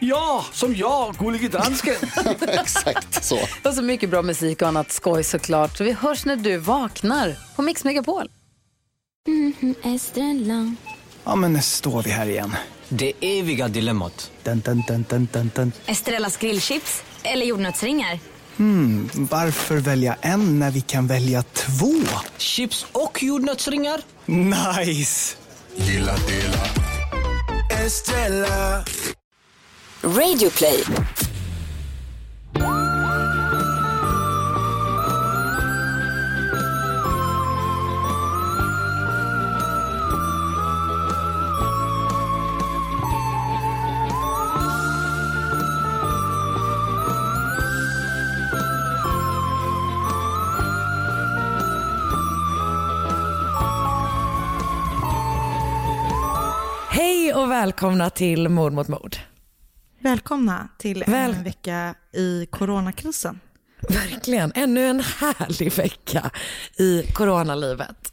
Ja, som jag, Gullige Dansken. Exakt så. Och så mycket bra musik och annat skoj såklart. Så vi hörs när du vaknar på Mix Megapol. Estrella. Ja, men nu står vi här igen. Det eviga dilemmat. Dun, dun, dun, dun, dun, dun. Estrellas grillchips eller jordnötsringar. Varför välja en när vi kan välja två? Chips och jordnötsringar. Nice! Estrella. Radioplay. Hej och välkomna till Mord mot mord. Välkomna till Väl- en vecka i coronakrisen. Verkligen, ännu en härlig vecka i coronalivet.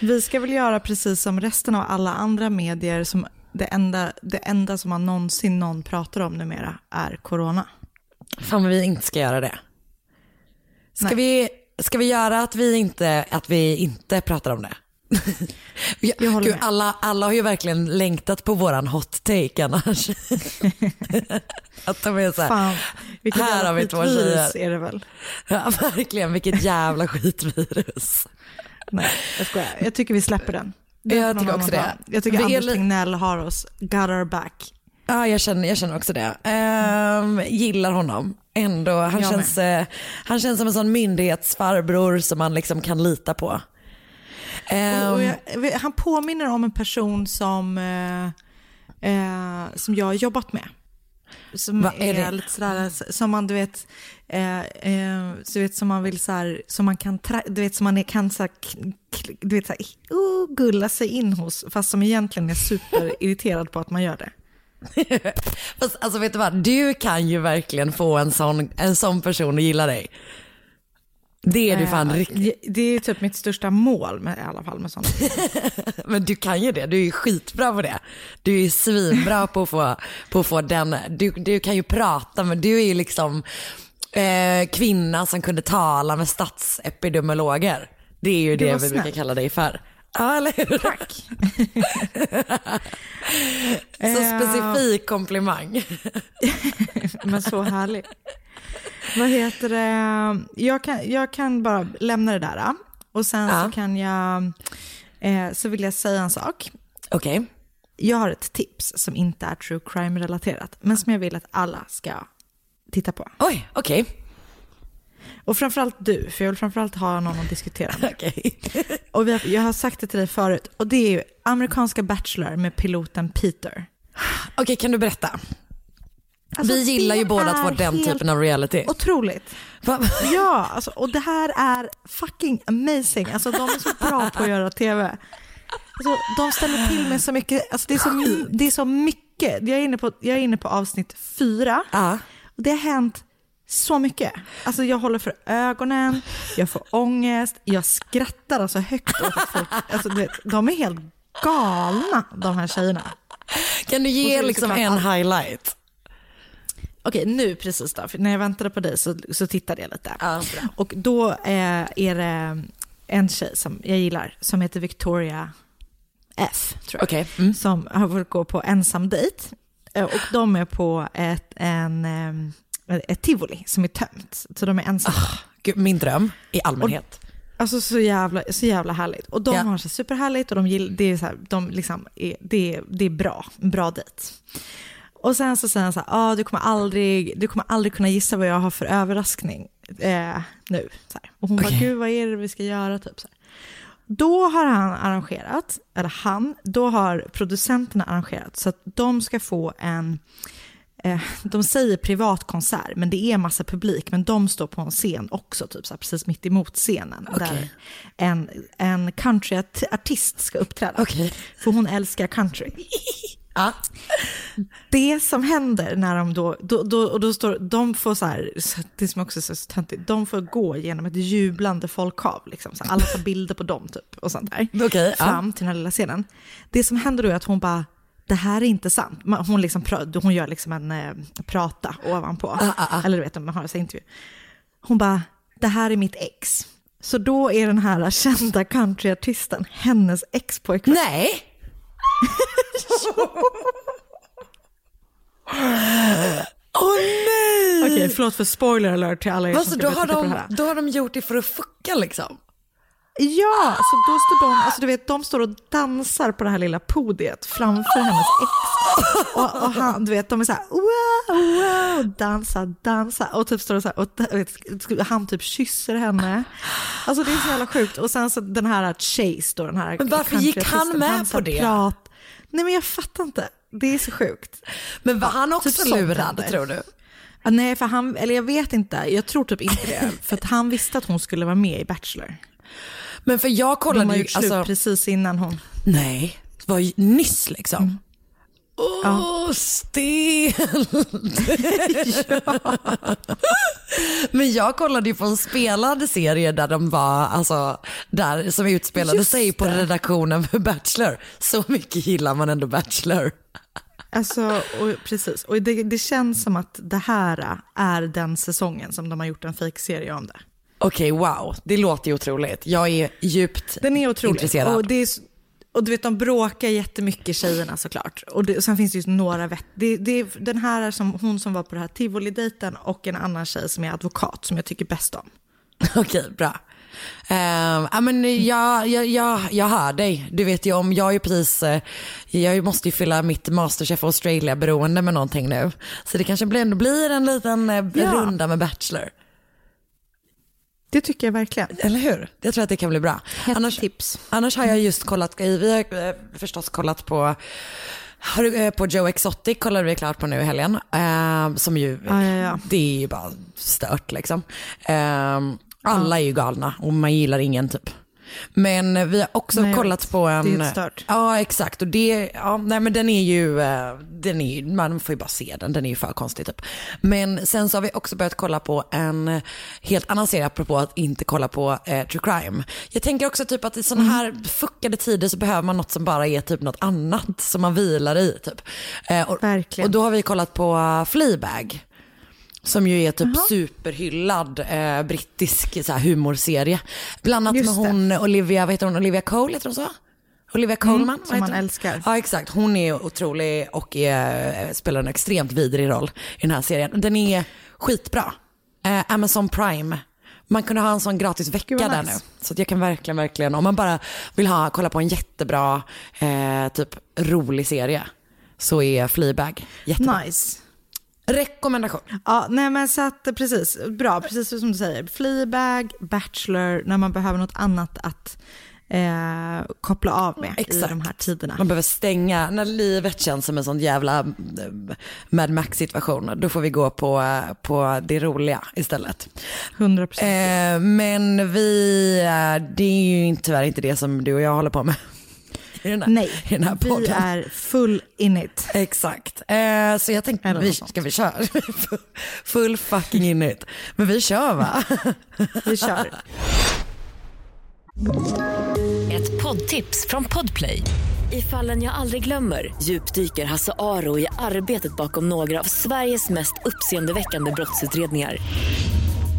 Vi ska väl göra precis som resten av alla andra medier som det enda, det enda som man någonsin någon pratar om numera är corona. Fan vad vi inte ska göra det. Ska, Nej. vi, ska vi göra att vi inte, att vi inte pratar om det? Jag håller Gud, alla, alla har ju verkligen längtat på våran hot take annars. att de är så här, Fan, har vi två tjejer. är det väl? Ja, verkligen, vilket jävla skitvirus. Nej, jag skojar. Jag tycker vi släpper den. Den Jag tycker också det. Jag tycker Vi Anders Tegnell har oss, got our back. Ja, jag känner, jag känner också det. Ehm, gillar honom ändå. Han Jag känns, eh, han känns som en sån myndighetsfarbror som man liksom kan lita på. Ehm, Och jag, han påminner om en person som, eh, eh, som jag har jobbat med. Som är är, lite sådär, som man du vet, eh, eh, du vet som man vill så här, som man kan, du vet som man är, kan så här, k- k- du vet så här, oh, gulla sig in hos, fast som egentligen är superirriterad på att man gör det. Fast, alltså vet du vad, du kan ju verkligen få en sån, en sån person att gilla dig. Det är du fan Eh, riktigt. det- Det är typ mitt största mål med, i alla fall med sånt. Men du kan ju det, du är ju skitbra på det. Du är ju svinbra på att få, på att få den, du, du kan ju prata men du är ju liksom eh, kvinnan som kunde tala med statsepidemiologer. Det är ju det, var vi brukar kalla dig för. Ja, eller hur? Tack. Så Eh, specifik komplimang. Men så härligt. Vad heter det? Jag kan, jag kan bara lämna det där. Och sen Ja. så kan jag, eh, så vill jag säga en sak. Okej. Jag har ett tips som inte är true crime-relaterat, men som jag vill att alla ska titta på. Oj, okej. Och framförallt du, för jag vill framförallt ha någon att diskutera med. Okej. Och har, jag har sagt det till dig förut, och det är ju amerikanska Bachelor med piloten Peter. Okej, kan du berätta? Alltså, vi gillar ju det båda två den typen av reality. Otroligt. Va? Ja, alltså, och det här är fucking amazing. Alltså, de är så bra på att göra tv. Alltså, de ställer till med så mycket. Alltså, det, är så, det är så mycket. Jag är inne på, jag är inne på avsnitt fyra. Och det har hänt så mycket. Alltså, jag håller för ögonen, jag får ångest, jag skrattar alltså högt åt att folk... Alltså, du vet, de är helt galna, de här tjejerna. Kan du ge det liksom en highlight? Okej, nu precis då, för när jag väntade på dig så, så tittade jag lite. Ja. Och då eh, är det en tjej som jag gillar, som heter Victoria F, tror jag. Okej. Mm. Som har fått gå på ensam dejt. Eh, Och de är på ett, en, eh, ett tivoli som är tömt. Så de är ensamma. Gud, min dröm i allmänhet. Alltså så jävla, så jävla härligt. Och de Ja. har så superhärligt och de gill, det, är så här, de liksom är, det, är, det är bra, en bra dejt. Och sen så säger han så här, ah, du, kommer aldrig, du kommer aldrig kunna gissa vad jag har för överraskning eh, nu. Och hon bara, Okej. gud vad är det vi ska göra? Typ, så här. Då har han arrangerat, eller han, då har producenterna arrangerat så att de ska få en, eh, de säger privatkonsert, men det är massa publik, men de står på en scen också, typ så här, precis mitt emot scenen, där en, en countryartist ska uppträda. Okej. För hon älskar country. Ja. Det som händer när de då, då, då, och då står, de får så här, det som också är så töntigt, de får gå genom ett jublande folkhav, liksom, så här, alla tar bilder på dem typ och sånt där. Ja. Fram till den här lilla scenen. Det som händer då är att hon bara, det här är inte sant. Hon, liksom, hon gör liksom en eh, prata ovanpå, eller du vet, man har en intervju. Hon bara, det här är mitt ex. Så då är den här kända countryartisten hennes ex-pojkvän. Nej! Åh nej! Okej, förlåt för spoiler alert till alla er Alltså, som då, ska har börja titta på det de, här. då har de gjort det för att fucka liksom? Ja, så då står de, alltså du vet, de står och dansar på det här lilla podiet framför hennes ex. Och, och han, du vet, de är så här, wow, wow, dansa, dansa. Och typ står och så här, och vet, han typ kysser henne. Alltså det är så jävla sjukt. Och sen så den här Chase då, den här Men varför gick han med så på det? Prat. Nej men jag fattar inte. Det är så sjukt. Men var han också typ lurad tror du? Nej, för han, eller jag vet inte, jag tror typ inte det. För att han visste att hon skulle vara med i Bachelor. Men för jag De kollade har ju, gjort slut alltså, precis innan hon... nej, det var ju nyss liksom. Åh, stelt! Men jag kollade ju på en spelad serie där de var, alltså, där som utspelade Just sig på det. redaktionen för Bachelor. Så mycket gillar man ändå Bachelor. Alltså, och, precis. Och det, det känns som att det här är den säsongen som de har gjort en fejkserie om det. Okej, wow, det låter ju otroligt. Jag är djupt Den är otrolig. intresserad. Och, det är, s- och du vet, de bråkar jättemycket tjejerna såklart. Och, det, och sen finns det ju några vett... Det, det, den här är som hon som var på det här tivoli-dejten och en annan tjej som är advokat som jag tycker bäst om. Okej, bra. Ehm, ja, men jag, jag, jag, jag hör dig. Du vet ju om, jag är precis, eh, jag måste ju fylla mitt Masterchef Australia-beroende med någonting nu. Så det kanske blir, ändå blir en liten eh, Ja. runda med Bachelor. Det tycker jag verkligen. Eller hur? Jag tror att det kan bli bra. Annars, tips. annars har jag just kollat, vi har eh, förstås kollat på har du, eh, på Joe Exotic kollade vi klart på nu i helgen. Eh, som ju, Ja, ja, ja. det är ju bara stört liksom. Eh, alla är ju galna och man gillar ingen typ. Men vi har också Nej, kollat på en... Det är stört. Ja exakt och det, ja, nej men den är ju, eh, den är, man får ju bara se den, den är ju för konstig typ. Men sen så har vi också börjat kolla på en helt annan serie apropå att inte kolla på eh, true crime. Jag tänker också typ att i sådana Mm. här fuckade tider så behöver man något som bara är typ något annat som man vilar i typ. Eh, och, Verkligen. och då har vi kollat på uh, Fleabag. Som ju är typ superhyllad eh, brittisk så här, humorserie. Bland annat med hon Olivia, vad heter hon, Olivia Cole heter hon så? Olivia Colman. vad som man älskar. Ja exakt, hon är otrolig och är, spelar en extremt vidrig roll i den här serien. Den är skitbra. Eh, Amazon Prime. Man kunde ha en sån gratis vecka där nice. nu. Så att jag kan verkligen, verkligen, om man bara vill ha, kolla på en jättebra, eh, typ rolig serie så är Fleabag jättebra. Nice. Rekommendation. Ja, nej men så att precis, bra, precis som du säger. Fleabag, Bachelor, när man behöver något annat att eh, koppla av med i Exakt. de här tiderna. Man behöver stänga, när livet känns som en sån jävla eh, Mad Max situation, då får vi gå på, eh, på det roliga istället. 100 procent. Eh, men vi, eh, det är ju tyvärr inte det som du och jag håller på med. I den här, Nej, i den här vi podden. är full in it. Exakt. Eh, så jag tänkte, vi, ska vi köra? Full fucking in it. Men vi kör va? Vi kör. Ett poddtips från Podplay. I fallen jag aldrig glömmer djupdyker Hasse Aro i arbetet bakom några av Sveriges mest uppseendeväckande brottsutredningar.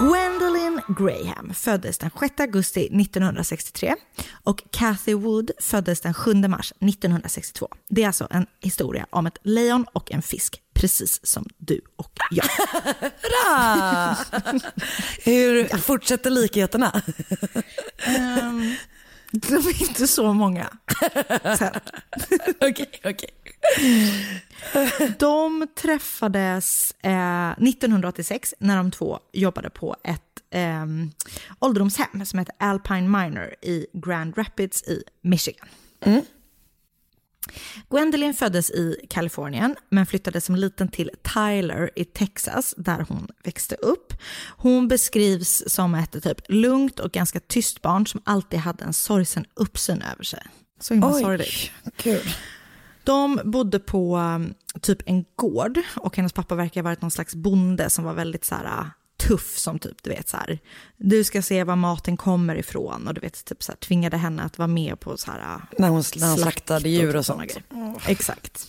Gwendolyn Graham föddes den 6 augusti 1963 och Kathy Wood föddes den 7 mars 1962. Det är alltså en historia om ett lejon och en fisk, precis som du och jag. Hurra! Hur fortsätter likheterna? Ehm, de är inte så många. Okej, okej. De träffades eh, 1986 när de två jobbade på ett eh, ålderdomshem som heter Alpine Minor i Grand Rapids i Michigan. Gwendolyn föddes i Kalifornien men flyttade som liten till Tyler i Texas där hon växte upp. Hon beskrivs som ett typ lugnt och ganska tyst barn som alltid hade en sorgsen uppsyn över sig. Så himla sorgligt. kul. De bodde på um, typ en gård och hennes pappa verkar ha varit någon slags bonde som var väldigt så här uh, tuff som typ, du vet så här, du ska se var maten kommer ifrån och du vet typ så här, tvingade henne att vara med på så här uh, När hon, när slakt slaktade djur och såna sånt. grejer. Exakt.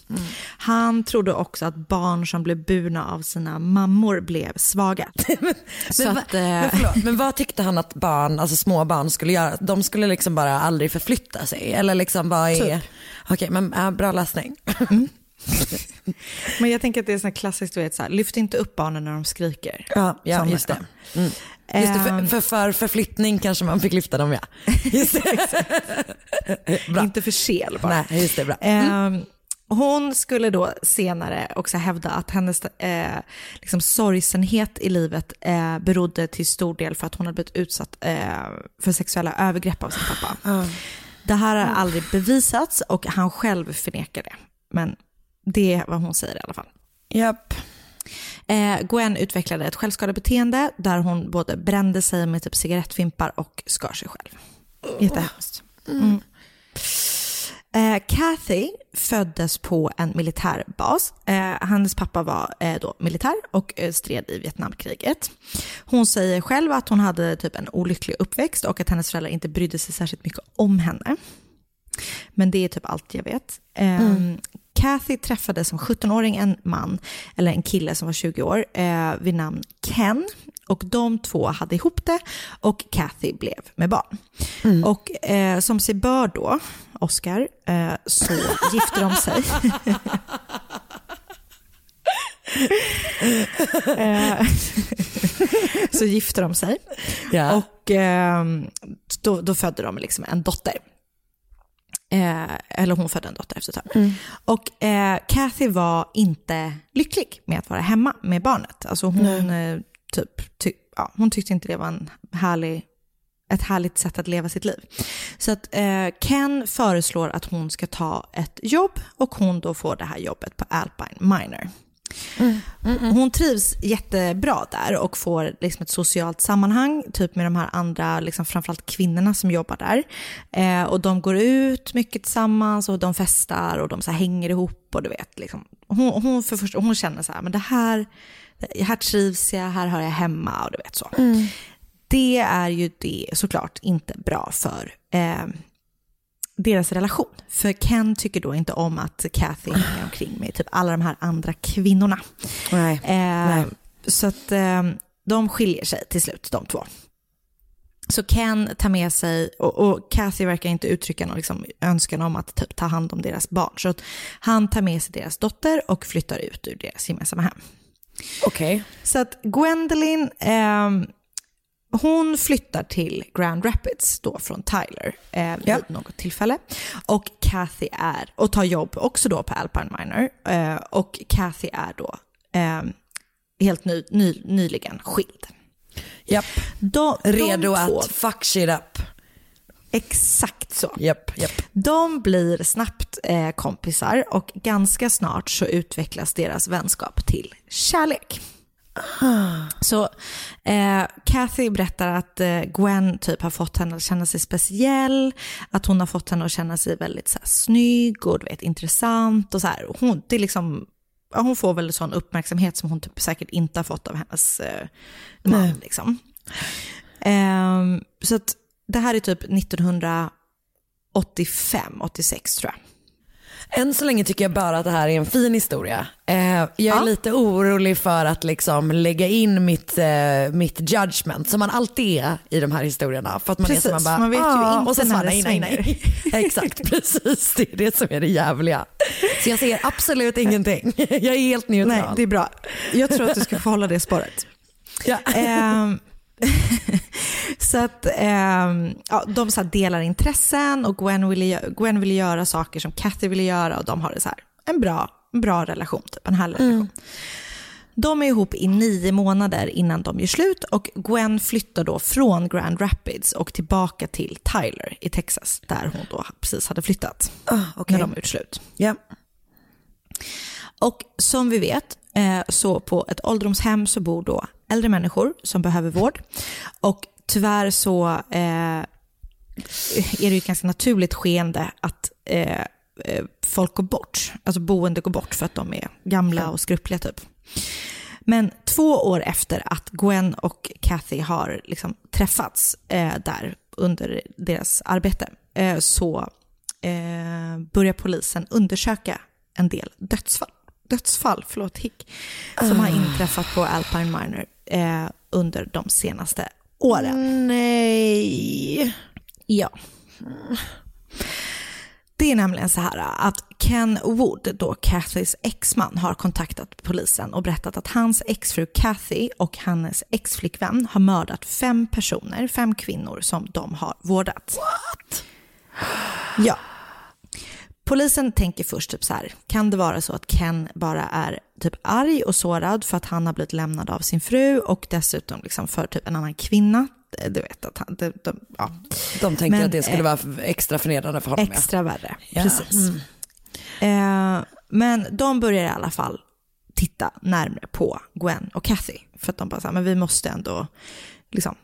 Han trodde också att barn som blev burna av sina mammor blev svaga. så Men, va, att, eh, men, förlåt, men vad tyckte han att barn, alltså små barn skulle göra? De skulle liksom bara aldrig förflytta sig? Eller liksom vad är... Typ. Okej, men äh, bra läsning. men jag tänker att det är så klassiskt, du vet, så här, lyft inte upp barnen när de skriker. Ja, ja Som- just det. Mm. Just det, för, Ehm. för, för förflyttning kanske man fick lyfta dem ja. Just. Inte för sel bara. Nej, just det, bra. Ehm, hon skulle då senare också hävda att hennes eh, liksom sorgsenhet i livet eh, berodde till stor del för att hon hade blivit utsatt eh, för sexuella övergrepp av sin pappa. Det här har aldrig bevisats och han själv förnekar det. Men det är vad hon säger i alla fall. Japp. Eh, Gwen utvecklade ett självskadebeteende där hon både brände sig med typ cigarettfimpar och skar sig själv. Jättehemskt. Mm. Eh, Kathy föddes på en militärbas. Eh, hennes pappa var eh, då militär och stred i Vietnamkriget. Hon säger själv att hon hade typ en olycklig uppväxt och att hennes föräldrar inte brydde sig särskilt mycket om henne. Men det är typ allt jag vet. Eh, Kathy träffade som 17-åring en man, eller en kille som var 20 år, eh, vid namn Ken. Och de två hade ihop det och Kathy blev med barn. Och eh, som sig bör då, Oscar, eh, så gifte de sig. Eh, så gifte de sig. Ja. Och eh, då, då födde de liksom en dotter. Eh, eller hon födde en dotter efter ett tag. Och eh, Kathy var inte lycklig med att vara hemma med barnet. Alltså hon, eh, typ, ty, ja, hon tyckte inte det var en härlig, ett härligt sätt att leva sitt liv. Så att eh, Ken föreslår att hon ska ta ett jobb och hon då får det här jobbet på Alpine Minor. Hon trivs jättebra där och får liksom ett socialt sammanhang, typ med de här andra, liksom framförallt kvinnorna som jobbar där. Eh, och de går ut mycket tillsammans och de festar och de så hänger ihop och du vet, liksom. hon, hon, för först, hon känner så här, men det här, här trivs jag, här har jag hemma och du vet så. Det är ju det såklart inte bra för eh, deras relation. För Ken tycker då inte om att Kathy hänger omkring med typ alla de här andra kvinnorna. Nej. Eh, Nej. Så att eh, de skiljer sig till slut, de två. Så Ken tar med sig, och, och Kathy verkar inte uttrycka någon liksom önskan om att typ ta hand om deras barn. Så att han tar med sig deras dotter och flyttar ut ur deras gemensamma hem. Okej. Så att Gwendolyn, ehm, hon flyttar till Grand Rapids då från Tyler eh, vid Ja. något tillfälle. Och Kathy är, och tar jobb också då på Alpine Minor. Eh, och Kathy är då ehm, helt ny, ny, nyligen skild. Japp. De, de Redo två- att fuck shit up. Exakt så. Japp, japp. De blir snabbt eh, kompisar och ganska snart så utvecklas deras vänskap till kärlek. Så eh, Kathy berättar att eh, Gwen typ har fått henne att känna sig speciell, att hon har fått henne att känna sig väldigt så här, snygg och du vet, intressant och så här. Hon, det är liksom, ja, hon får väl sån uppmärksamhet som hon typ säkert inte har fått av hennes eh, man. Liksom. Ehm, så att det här är typ 1985, 86 tror jag. Än så länge tycker jag bara att det här är en fin historia. Eh, jag är Ja. lite orolig för att liksom lägga in mitt, eh, mitt judgment som man alltid är i de här historierna. För att man Precis, är så man bara, man vet ju "Ah", inte och så när det nej, nej, nej. Exakt, precis. Det är det som är det jävliga. Så jag ser absolut ingenting. Jag är helt neutral. Nej, det är bra. Jag tror att du ska få hålla det spåret. Ja. Ehm, så att ehm, ja, de så delar intressen och Gwen ville, Gwen ville göra saker som Kathy ville göra och de har så här, en bra, en bra relation, typ, en härlig relation. De är ihop i nio månader innan de gör slut och Gwen flyttar då från Grand Rapids och tillbaka till Tyler i Texas där hon då precis hade flyttat okej. när de gjort slut. Ja. Och som vi vet, eh, så på ett ålderdomshem så bor då äldre människor som behöver vård. Och tyvärr så eh, är det ju ett ganska naturligt skeende att eh, eh, folk går bort. Alltså boende går bort för att de är gamla och skruppliga typ. Men två år efter att Gwen och Kathy har liksom träffats eh, där under deras arbete eh, så eh, börjar polisen undersöka en del dödsfall, dödsfall förlåt, hick, som har inträffat på Alpine Miner eh, under de senaste åren. Nej. Ja. Det är nämligen så här att Ken Wood, då Cathys exman, har kontaktat polisen och berättat att hans exfru Kathy och hennes exflickvän har mördat fem personer, fem kvinnor som de har vårdat. What? Ja. Polisen tänker först typ så här, kan det vara så att Ken bara är typ arg och sårad för att han har blivit lämnad av sin fru och dessutom liksom för typ en annan kvinna? Du vet att han, de, de, ja. De tänker Men, att det skulle eh, vara extra förnedrande för honom. ja. Extra värre, Ja. precis. Mm. Eh, men de börjar i alla fall titta närmare på Gwen och Kathy. För att de bara så här, men vi måste ändå, liksom,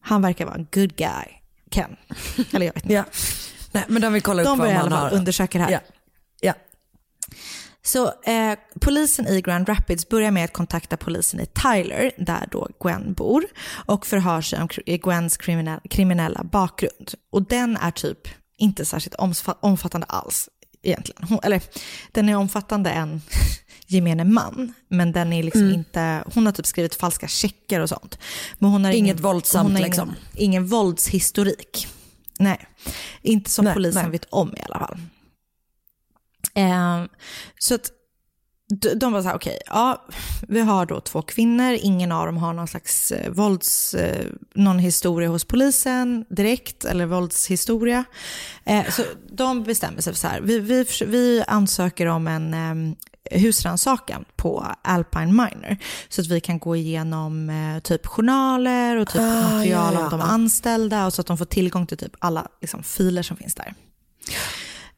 han verkar vara en good guy, Ken. Eller jag vet inte. Ja. Nej, men de vill kolla upp De vad börjar i man har. undersöka det här. Ja. Ja. Så eh, polisen i Grand Rapids börjar med att kontakta polisen i Tyler, där då Gwen bor, och förhör sig om Gwens kriminell, kriminella bakgrund. Och den är typ inte särskilt omfa- omfattande alls egentligen. Hon, eller den är omfattande än gemene man, men den är liksom Mm. inte, hon har typ skrivit falska checkar och sånt. Men hon har Inget ingen, våldsamt hon har liksom. Ingen, ingen våldshistorik. Nej, inte som Nej, polisen nej. vet om i alla fall. Eh, så att de var så här, okej, ja, vi har då två kvinnor, ingen av dem har någon slags eh, vålds, eh, någon historia hos polisen direkt, eller våldshistoria. Eh, så de bestämmer sig för så här, vi, vi, vi ansöker om en husrannsakan på Alpine Miner, så att vi kan gå igenom eh, typ journaler och typ Ah, material ja, ja. om de anställda, och så att de får tillgång till typ alla liksom, filer som finns där.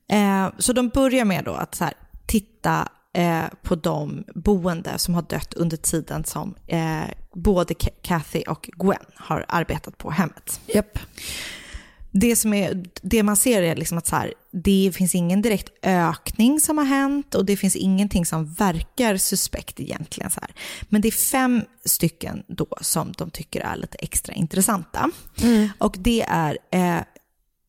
Eh, så de börjar med då att så här, titta eh, på de boende som har dött under tiden som eh, både Ka- Kathy och Gwen har arbetat på hemmet. Japp. Det, som är, det man ser är liksom att så här, det finns ingen direkt ökning som har hänt och det finns ingenting som verkar suspekt egentligen. Så här. Men det är fem stycken då som de tycker är lite extra intressanta. Och det är eh,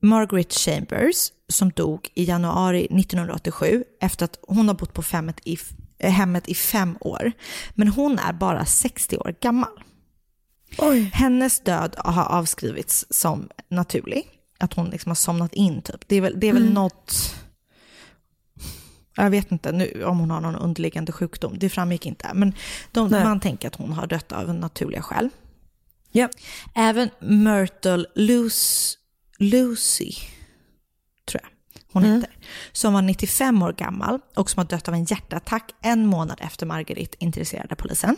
Margaret Chambers som dog i januari 1987 efter att hon har bott på i, hemmet i fem år. Men hon är bara 60 år gammal. Hennes död har avskrivits som naturlig. Att hon liksom har somnat in typ. Det är väl, det är väl Mm. något... Jag vet inte nu om hon har någon underliggande sjukdom. Det framgick inte. Men de, man tänker att hon har dött av naturliga skäl. Ja. Även Myrtle Lucy, Lucy tror jag hon Mm. heter, som var 95 år gammal och som har dött av en hjärtattack en månad efter Margaret intresserade polisen.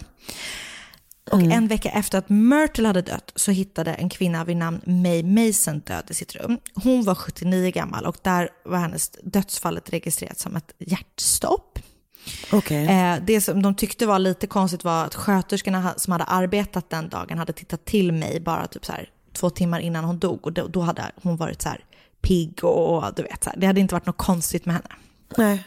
Och Mm. en vecka efter att Myrtle hade dött så hittade en kvinna vid namn May Mason död i sitt rum. Hon var 79 gammal och där var hennes dödsfallet registrerat som ett hjärtstopp. Okej. Eh, det som de tyckte var lite konstigt var att sköterskorna som hade arbetat den dagen hade tittat till mig bara typ så här två timmar innan hon dog och då, då hade hon varit så här pigg och du vet så här. Det hade inte varit något konstigt med henne. Nej.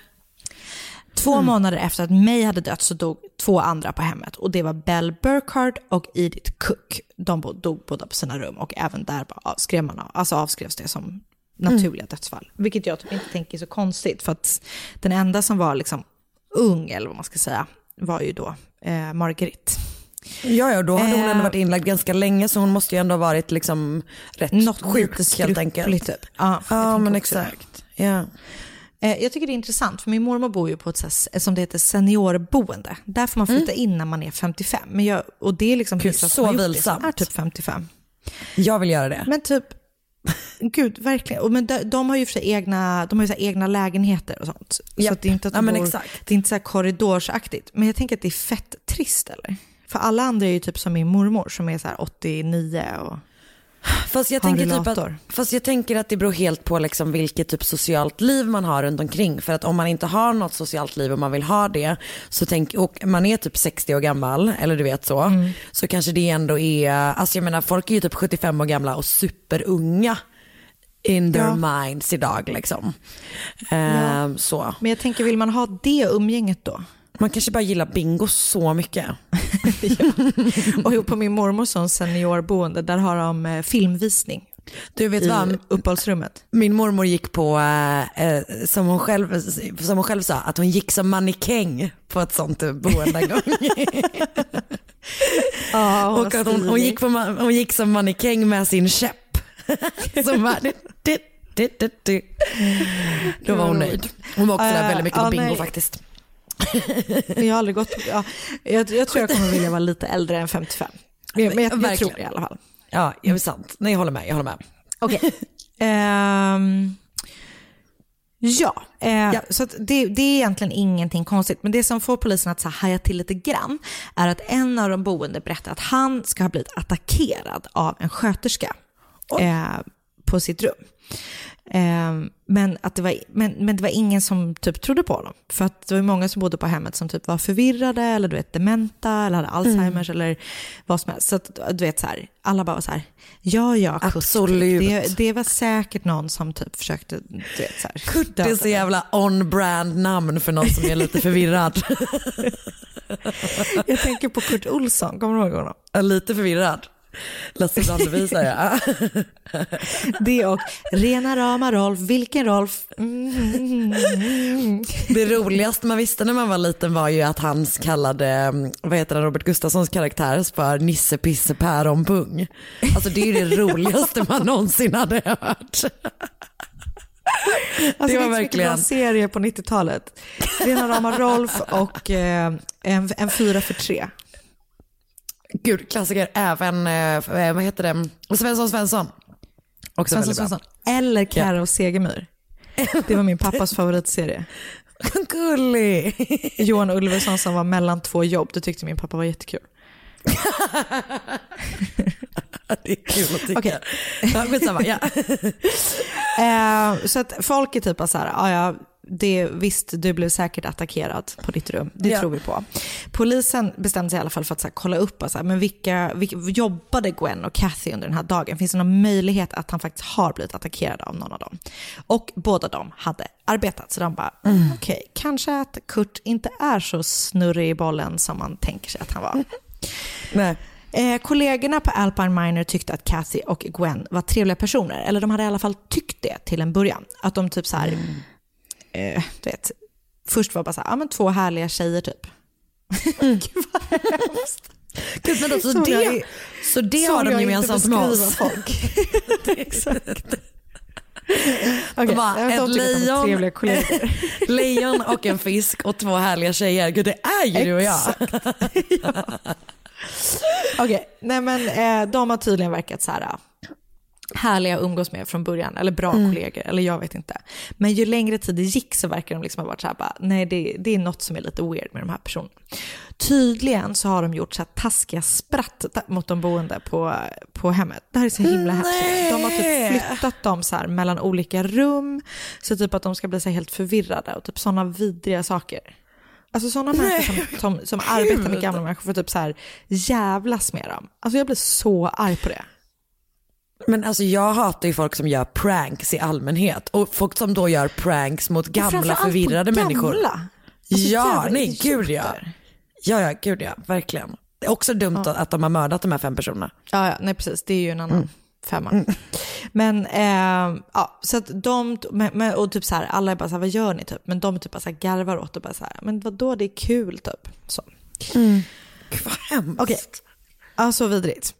Två månader efter att May hade dött så dog två andra på hemmet och det var Bell Burkhardt och Edith Cook. De dog båda på sina rum och även där avskrev man, alltså avskrevs det som naturliga dödsfall. Vilket jag typ inte tänker är så konstigt, för att den enda som var liksom ung, eller vad man ska säga, var ju då eh, Marguerite. Ja, ja, då hade hon Eh. ändå varit inlagd ganska länge så hon måste ju ändå ha varit liksom rätt Något sjuk helt enkelt. typ. Ja, Ja, men exakt. Ja. Eh, Jag tycker det är intressant, för min mormor bor ju på ett så här, som det heter seniorboende. Där får man flytta in när man är 55. Men jag, och det är liksom Gud, så som vilsamt. är typ 55. Jag vill göra det. Men typ, gud verkligen. Men de, de har ju för sig egna, de har ju så egna lägenheter och sånt. Så Japp. att det är inte att de Ja, bor, exakt. det är inte så här korridorsaktigt. Men jag tänker att det är fett trist eller? För alla andra är ju typ som min mormor som är så här 89 och Fast jag, tänker typ att, fast jag tänker att det beror helt på liksom vilket typ socialt liv man har runt omkring. För att om man inte har något socialt liv och man vill ha det, så tänk, och man är typ 60 år gammal, eller du vet så, Mm. så kanske det ändå är, alltså jag menar folk är ju typ 75 år gamla och superunga in their Ja. minds idag liksom. Ehm, så. Men jag tänker, vill man ha det umgänget då? Man kanske bara gillar bingo så mycket. Och på min mormors seniorboende, där har de eh, filmvisning Du vet i vad? uppehållsrummet. Min mormor gick på, eh, eh, som, hon själv, som hon själv sa, att hon gick som mannekäng på ett sånt boende en gång. Ja, hon och att hon, hon, gick på, hon gick som mannekäng med sin käpp. som bara, du, du, du. Då var hon nöjd. Hon var också där Eh, väldigt mycket ja, på bingo nej. faktiskt. Jag har aldrig gått ja, jag, jag tror jag kommer vilja vara lite äldre än 55. Men, jag, jag Verkligen. tror det i alla fall. Ja, det är sant. Nej, jag håller med. Jag håller med. Okej. Ehm, ja, eh, så att det, det är egentligen ingenting konstigt. Men det som får polisen att så här haja till lite grann är att en av de boende berättar att han ska ha blivit attackerad av en sköterska eh, på sitt rum. Eh, men, att det var, men, men det var ingen som typ trodde på honom. För att det var många som bodde på hemmet som typ var förvirrade eller du vet dementa eller hade Alzheimers eller vad som helst. Så att, du vet så här, alla bara var så här, ja ja Kurt, Absolut. Det, det var säkert någon som typ försökte, du vet så här. Kurt är så jävla on-brand namn för någon som är lite förvirrad. Jag tänker på Kurt Olsson, kommer du ihåg honom? Lite förvirrad. Lasse Brandeby säger jag. Det och rena rama Rolf, vilken Rolf? Mm. Det roligaste man visste när man var liten var ju att han kallade, vad heter det, Robert Gustafssons karaktär för Nisse Pisse Päron Pung. Alltså det är ju det roligaste man någonsin hade hört. Alltså, det var det verkligen, en serie på 90-talet. Rena rama Rolf och eh, en, en fyra för tre. Gud klassiker, även, eh, vad heter det, Svensson Svensson. Också Svensson. Svensson. Eller Karo Segemyhr. Det var min pappas favoritserie. Gullig. Johan Ulveson som var mellan två jobb, det tyckte min pappa var jättekul. Det är kul att tycka. Okej. Ja, skitsamma, ja. Eh, så att folk är typ så här, "Ja, ja, det, visst du blev säkert attackerad på ditt rum, det Ja. tror vi på. Polisen bestämde sig i alla fall för att här, kolla upp, och så här, men vilka, vilka, jobbade Gwen och Kathy under den här dagen? Finns det någon möjlighet att han faktiskt har blivit attackerad av någon av dem? Och båda de hade arbetat, så de bara, okej, kanske att Kurt inte är så snurrig i bollen som man tänker sig att han var. Nej. Eh, kollegorna på Alpine Miner tyckte att Kathy och Gwen var trevliga personer. Eller de hade i alla fall tyckt det till en början. Att de typ så här, eh, du vet, först var bara så här, ja men två härliga tjejer typ. Gud vad hemskt. Gud, men då, så, jag det, i- så det har de jag gemensamt med oss. Folk. Exakt. Okej, Bara jag ett lejon. Lejon och en fisk och två härliga tjejer. Gud det är ju du och jag. Okej, nej men eh, de har tydligen verkat så här härliga att umgås med från början, eller bra kollegor, eller jag vet inte. Men ju längre tid det gick så verkar de liksom ha varit så här, bara, nej det, det är något som är lite weird med de här personerna. Tydligen så har de gjort så här taskiga spratt mot de boende på, på hemmet. Det här är så himla hemskt. De har typ flyttat dem så här mellan olika rum, så typ att de ska bli så här helt förvirrade och typ sådana vidriga saker. Alltså sådana människor som, som, som arbetar med gamla människor får typ så här jävlas med dem. Alltså jag blir så arg på det. Men alltså jag hatar ju folk som gör pranks i allmänhet och folk som då gör pranks mot gamla förvirrade gamla. människor. Alltså, ja, nej gud ja. Ja, ja, gud ja, verkligen. Det är också dumt att de har mördat de här fem personerna. Ja, ja, nej precis. Det är ju en annan, femma. Men eh, ja, så att de, men, och typ så här, alla är bara så här, vad gör ni typ? Men de typ bara så här garvar åt och bara så här, men vadå det är kul typ. Så. Gud vad hemskt. Okej, ja så vidrigt.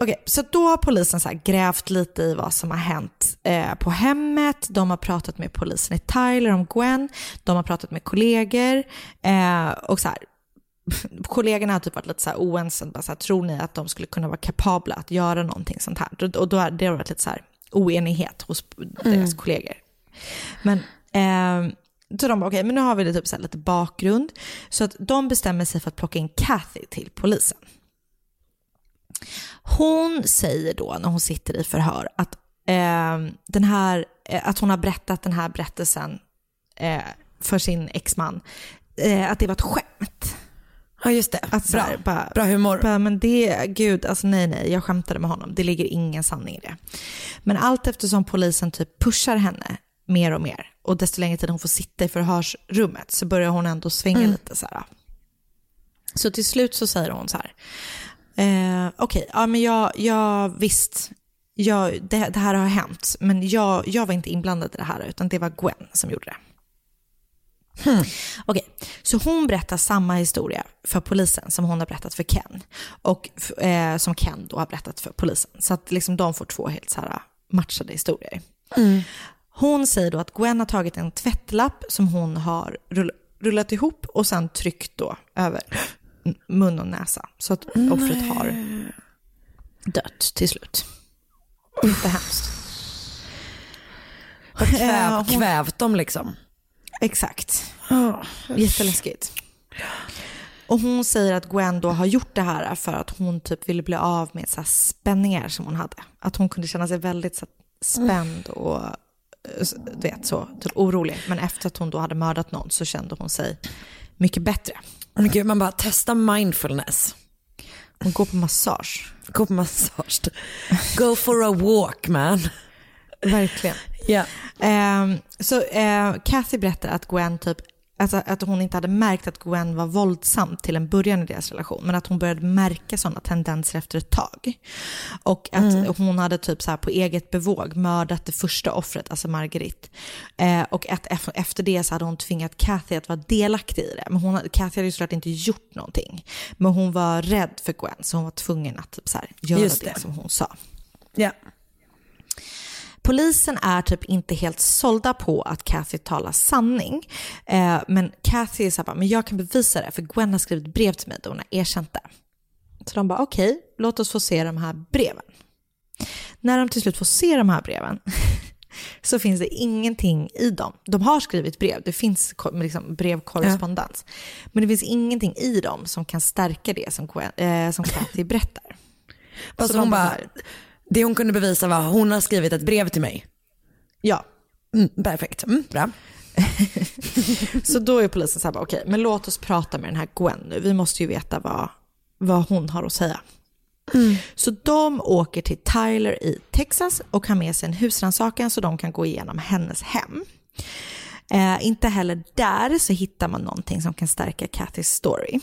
Okej, så då har polisen så grävt lite i vad som har hänt eh, på hemmet. De har pratat med polisen i Tyler om Gwen. De har pratat med kollegor. Eh, och så här, kollegorna har typ varit lite så här oense. Bara så här, tror ni att de skulle kunna vara kapabla att göra någonting sånt här? Och- då har det varit lite så här oenighet hos deras kollegor. Men eh, så de bara, okej, men nu har vi det typ så här lite bakgrund. Så att de bestämmer sig för att plocka in Kathy till polisen. Hon säger då när hon sitter i förhör att, eh, den här, eh, att hon har berättat den här berättelsen eh, för sin exman, eh, att det var ett skämt. Ja just det, Att bra, här, bara, bra humor. bara, men det, gud, alltså nej nej, jag skämtade med honom. Det ligger ingen sanning i det. Men allt eftersom polisen typ pushar henne mer och mer och desto längre tid hon får sitta i förhörsrummet så börjar hon ändå svänga Mm. lite så här. Så till slut så säger hon så här, eh, okej, ja men jag, jag visst, jag, det, det här har hänt, men jag, jag var inte inblandad i det här utan det var Gwen som gjorde det. Okej, så hon berättar samma historia för polisen som hon har berättat för Ken. Och eh, som Ken då har berättat för polisen. Så att liksom de får två helt så här matchade historier. Hon säger då att Gwen har tagit en tvättlapp som hon har rull- rullat ihop och sen tryckt då över mun och näsa. Så att offret har dött till slut. Inte hemskt. Har kväv, hon- kvävt dem liksom. Exakt. Jätteläskigt. Och hon säger att Gwen då har gjort det här för att hon typ ville bli av med så spänningar som hon hade. Att hon kunde känna sig väldigt så spänd och eh, du vet så, typ orolig. Men efter att hon då hade mördat någon så kände hon sig mycket bättre. Men gud, man bara testa mindfulness. Hon går på massage. Gå på massage. Go for a walk man. Verkligen. Ja. Ehm, så eh, Kathy berättar att Gwen typ Alltså att hon inte hade märkt att Gwen var våldsam till en början i deras relation, men att hon började märka sådana tendenser efter ett tag. Och att hon hade typ så här på eget bevåg mördat det första offret, alltså Marguerite. Eh, och att efter det så hade hon tvingat Kathy att vara delaktig i det. Men hon, Kathy hade ju såklart inte gjort någonting. Men hon var rädd för Gwen, så hon var tvungen att typ så göra det det. som hon sa. Ja. Polisen är typ inte helt sålda på att Kathy talar sanning. Eh, men Kathy är så här, bara, men jag kan bevisa det för Gwen har skrivit brev till mig där hon har erkänt det. Så de bara, okej, låt oss få se de här breven. När de till slut får se de här breven så finns det ingenting i dem. De har skrivit brev, det finns liksom brevkorrespondens. Men det finns ingenting i dem som kan stärka det som, Gwen, eh, som Kathy berättar. Alltså Så hon de bara, här- det hon kunde bevisa var hon har skrivit ett brev till mig. Ja, Mm, perfekt, mm, bra. Så då är polisen så här, okej, men låt oss prata med den här Gwen nu. Vi måste ju veta vad, vad hon har att säga. Så de åker till Tyler i Texas och har med sig en husrannsakan så de kan gå igenom hennes hem. Eh, inte heller där så hittar man någonting som kan stärka Kathys story.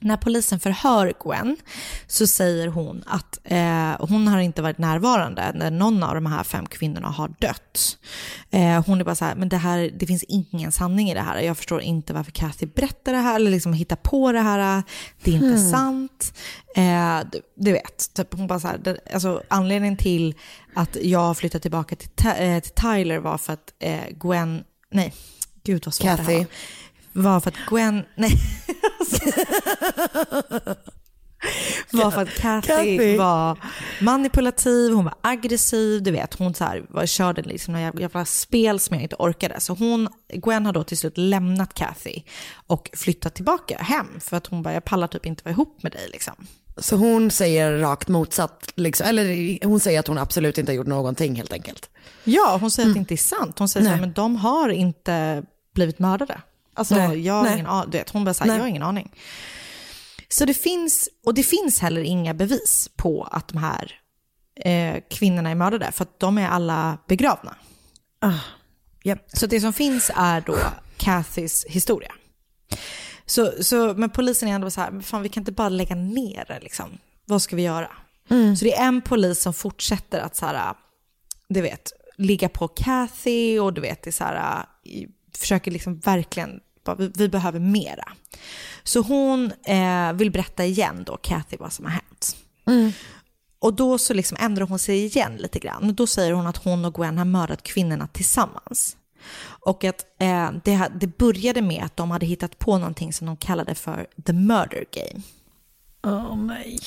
När polisen förhör Gwen så säger hon att eh, hon har inte varit närvarande när någon av de här fem kvinnorna har dött. Eh, hon är bara så här, men det, här, det finns ingen sanning i det här. Jag förstår inte varför Kathy berättar det här eller liksom hittar på det här. Det är inte sant. Eh, du, du vet, typ, hon bara så här, det, alltså, anledningen till att jag flyttade tillbaka till, Ta- eh, till Tyler var för att eh, Gwen, nej, gud vad svårt det här Kathy. var var för att Gwen, nej. var för att Kathy, Kathy. var manipulativ, hon var aggressiv, du vet, hon så här, var, körde liksom några jävla, spel som jag inte orkade. Så hon, Gwen har då till slut lämnat Kathy och flyttat tillbaka hem för att hon bara, jag pallar typ inte vara ihop med dig liksom. Så hon säger rakt motsatt, liksom, eller hon säger att hon absolut inte har gjort någonting helt enkelt. Ja, hon säger att det inte är sant. Hon säger så här, Nej. men de har inte blivit mördade. Alltså, Nej, jag har nej. ingen aning. Du vet, hon bara Nej. jag har ingen aning. Så det finns, och det finns heller inga bevis på att de här eh, kvinnorna är mördade, för att de är alla begravna. Japp. Så det som finns är då Kathys historia. Så, så, men polisen är ändå så här, "Men fan vi kan inte bara lägga ner det liksom. Vad ska vi göra? Så det är en polis som fortsätter att så här, du vet, ligga på Kathy och du vet, det så här, försöker liksom verkligen, vi, vi behöver mera. Så hon eh, vill berätta igen då, Kathy, vad som har hänt. Och då så liksom ändrar hon sig igen lite grann. Då säger hon att hon och Gwen har mördat kvinnorna tillsammans. Och att eh, det, det började med att de hade hittat på någonting som de kallade för the murder game. Åh nej.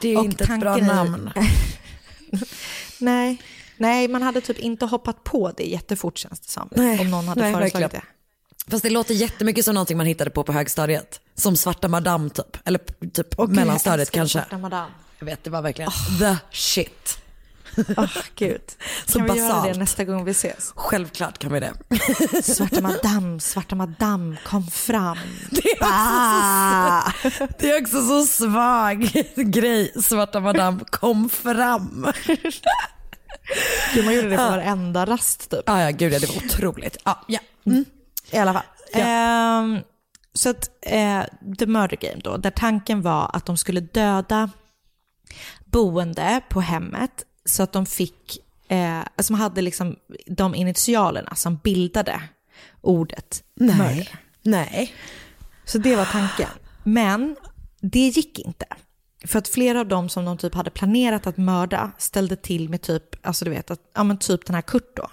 Det är Och inte ett bra namn. Nej, nej, man hade typ inte hoppat på det jättefort känns det som. Nej, om någon hade nej, föreslagit verkligen. det. Fast det låter jättemycket som någonting man hittade på på högstadiet. Som Svarta Madame typ. Eller typ jag mellanstadiet kanske. Svarta Madame. Jag vet, det var verkligen the shit. Åh gud. Så kan vi göra basalt. det nästa gång vi ses? Självklart kan vi det. Svarta Madame, Svarta Madame, kom fram. Det är också, Ah! så, det är också så svag grej. Svarta Madame kom fram. Gud, man gjorde det på varenda rast typ. Ah, ja, gud ja, det var otroligt. Ah, ja. I alla fall. Ehm, så att eh, The Murder Game då, där tanken var att de skulle döda boende på hemmet så att de fick, eh, alltså de hade liksom de initialerna som bildade ordet Nej. murder. Nej. Så det var tanken. Men det gick inte. För att flera av dem som de typ hade planerat att mörda ställde till med typ, alltså du vet, att, ja men typ den här Kurt då.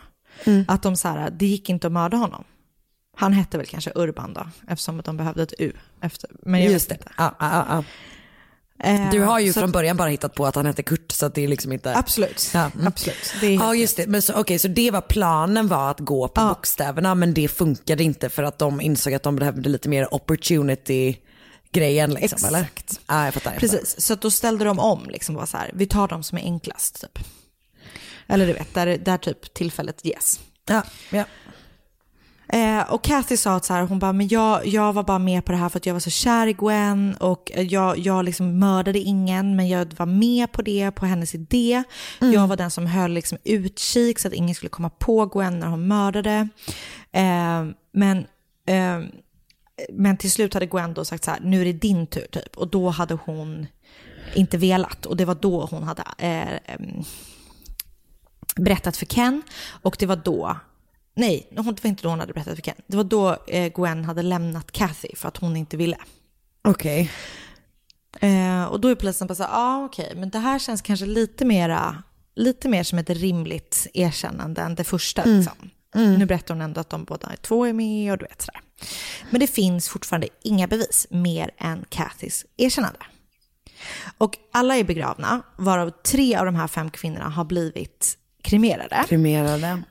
Att de så här, det gick inte att mörda honom. Han hette väl kanske Urban då, eftersom att de behövde ett U. Efter, men jag Just vet det. inte. Ja, ja, ja. Eh, Du har ju så från början bara hittat på att han hette Kurt så att det är liksom inte... Absolut, Ja, mm. absolut. Det Ja just det, men så, okej, så det var planen var att gå på bokstäverna men det funkade inte för att de insåg att de behövde lite mer opportunity grejen liksom Exakt. eller? Ja jag fattar. jag fattar. Precis, så då ställde de om, liksom var så här, vi tar de som är enklast typ. Eller du vet, där, där typ tillfället ges. Ja, ja. Eh, och Kathy sa att så här, hon bara, men jag, jag var bara med på det här för att jag var så kär i Gwen och jag, jag liksom mördade ingen men jag var med på det, på hennes idé. Jag var den som höll liksom utkik så att ingen skulle komma på Gwen när hon mördade. Eh, men, eh, men till slut hade Gwen då sagt så här, nu är det din tur typ. Och då hade hon inte velat och det var då hon hade eh, berättat för Ken och det var då Nej, det var inte då hon hade berättat för Ken. Det var då eh, Gwen hade lämnat Kathy för att hon inte ville. Okej. Eh, och då är polisen bara så här, ah, okej, men det här känns kanske lite mera, lite mer som ett rimligt erkännande än det första. Liksom. Nu berättar hon ändå att de båda två är med och du vet sådär. Men det finns fortfarande inga bevis mer än Kathys erkännande. Och alla är begravna, varav tre av de här fem kvinnorna har blivit kremerade. Kremerade.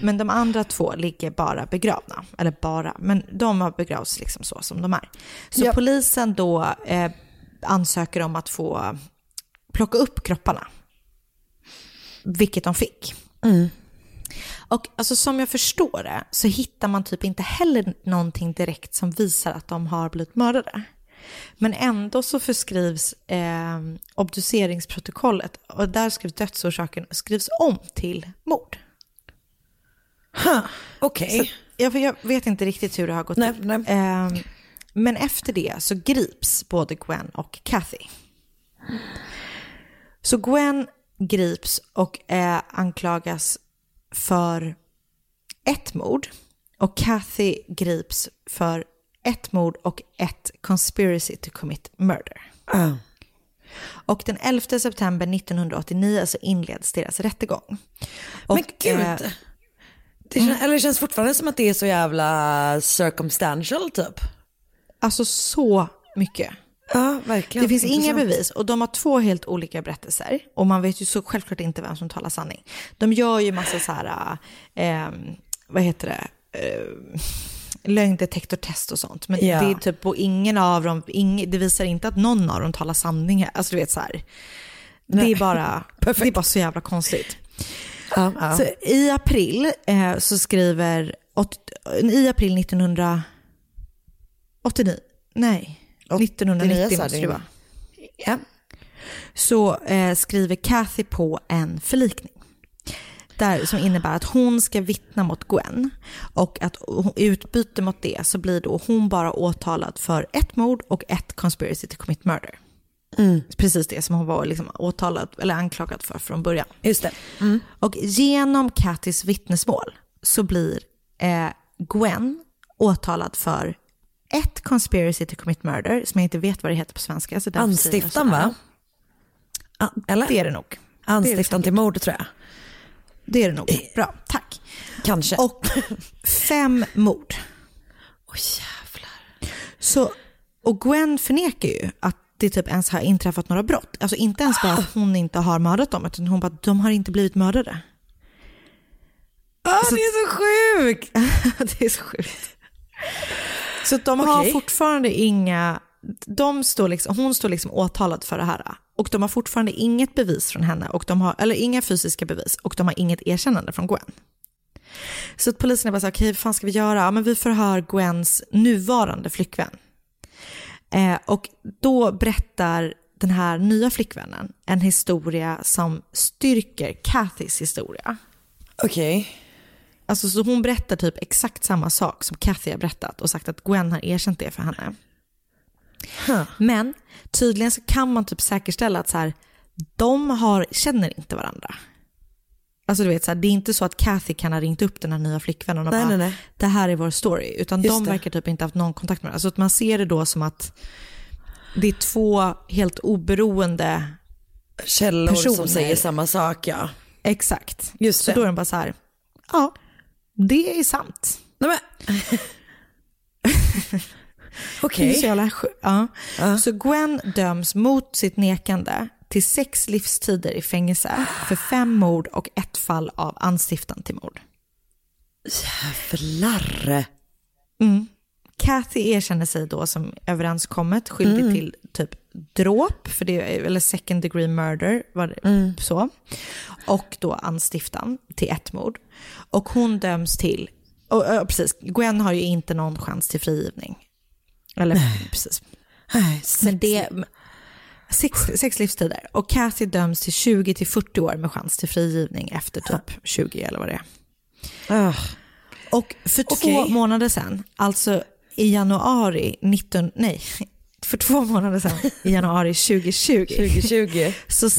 Men de andra två ligger bara begravna. Eller bara, men de har begravts liksom så som de är. Så Ja. polisen då eh, ansöker om att få plocka upp kropparna. Vilket de fick. Och alltså, som jag förstår det så hittar man typ inte heller någonting direkt som visar att de har blivit mördade. Men ändå så förskrivs eh, obduceringsprotokollet och där skrivs dödsorsaken skrivs om till mord. Okej. Så jag, jag vet inte riktigt hur det har gått Nej, till. nej. Ehm, men efter det så grips både Gwen och Kathy. Så Gwen grips och eh, anklagas för ett mord och Kathy grips för ett mord och ett conspiracy to commit murder. Ah. Och den 11 september 1989 så inleds deras rättegång. Och, Men gud. eh, Det känns, eller det känns fortfarande som att det är så jävla circumstantial typ. Alltså så mycket. Ja, verkligen. Det finns inga Intressant. bevis och de har två helt olika berättelser och man vet ju så självklart inte vem som talar sanning. De gör ju massa så här, eh, vad heter det, eh, lögndetektortest och sånt. Men Ja. det är typ på ingen av dem, ing, det visar inte att någon av dem talar sanning. Alltså du vet så här, det är, bara, det är bara så jävla konstigt. Ja, ja. Så I april eh, så skriver, i april 1989, nej, 1990 sa måste det vara. Ja. Så eh, skriver Kathy på en förlikning. Där, som innebär att hon ska vittna mot Gwen. Och att i utbyte mot det så blir då hon bara åtalad för ett mord och ett conspiracy to commit murder. Precis det som hon var liksom åtalad eller anklagad för från början. Just det. Och genom Kattys vittnesmål så blir eh, Gwen åtalad för ett conspiracy to commit murder, som jag inte vet vad det heter på svenska. Så Anstiftan va? Eller? Det är det nog. Anstiftan till mord tror jag. Det är det nog. Bra, tack. Kanske. Och fem mord. Åh jävlar. Så, och Gwen förnekar ju att det typ ens har inträffat några brott. Alltså inte ens bara att hon inte har mördat dem, utan hon bara, de har inte blivit mördade. Ah, det är så sjukt! det är så sjukt. Så de har fortfarande inga, de står liksom, hon står liksom åtalad för det här. Och de har fortfarande inget bevis från henne, och de har, eller inga fysiska bevis, och de har inget erkännande från Gwen. Så att polisen är bara så okej vad fan ska vi göra? Ja, men vi förhör Gwens nuvarande flickvän. Eh, och då berättar den här nya flickvännen en historia som styrker Kathys historia. Okej. Alltså, så hon berättar typ exakt samma sak som Kathy har berättat och sagt att Gwen har erkänt det för henne. Men tydligen så kan man typ säkerställa att så här, de har, känner inte varandra. Alltså du vet, så här, det är inte så att Kathy kan ha ringt upp den här nya flickvännen och Nej, bara, nej, nej. det här är vår story. Utan Just de det. verkar typ inte ha haft någon kontakt med varandra. Så att man ser det då som att det är två helt oberoende Källor som personer. säger samma sak ja. Exakt. Just så det. då är den bara så här, ja, det är sant. Nej, men... Okej. är så jävla. Ja. Så Gwen döms mot sitt nekande till sex livstider i fängelse för fem mord och ett fall av anstiftan till mord. Jävlar. Mm. Kathy erkänner sig då som överenskommet skyldig Mm. till typ dråp, för det, eller second degree murder, var det Mm. så. Och då anstiftan till ett mord. Och hon döms till, och, och, precis, Gwen har ju inte någon chans till frigivning. Eller precis. Men det, sex, sex livstider. Och Kathy döms till 20 till 40 år med chans till frigivning efter typ 20 eller vad det är. Och för två Okej. månader sedan, alltså i januari 19, nej, för två månader sedan, i januari 2020, 2020. så,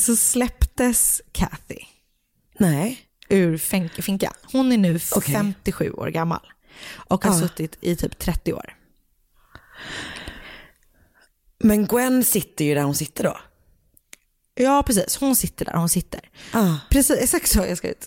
så släpptes Kathy Nej. ur finkan. Hon är nu Okej. 57 år gammal och har Ah. suttit i typ 30 år. Men Gwen sitter ju där hon sitter då. Ja, precis. Hon sitter där hon sitter. Ah. Precis, exakt så har jag skrivit.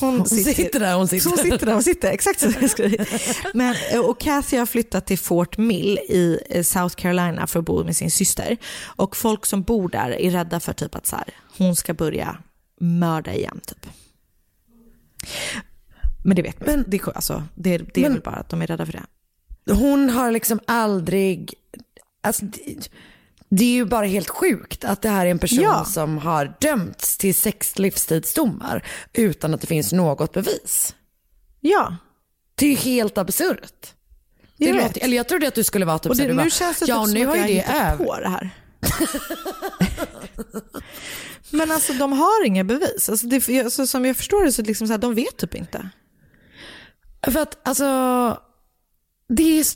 Hon, Hon sitter där hon sitter. Hon sitter där hon sitter, exakt så har jag skrivit. Men, och Kathy har flyttat till Fort Mill i eh, South Carolina för att bo med sin syster. Och folk som bor där är rädda för typ att så här, hon ska börja mörda igen. Typ. Men det vet man Men- det, är- alltså, det, det är Men- väl bara att de är rädda för det. Hon har liksom aldrig, alltså det, det är ju bara helt sjukt att det här är en person Ja. som har dömts till sex livstidsdomar utan att det finns något bevis. Ja, Det är ju helt absurt. Det Jag låter, eller jag trodde att du skulle vara typ och så det, här, du nu bara, känns det ja typ nu har ju det över. på det här. Men alltså de har inga bevis. Alltså, det, alltså, som jag förstår det så liksom så här, de vet typ inte. För att alltså, det är,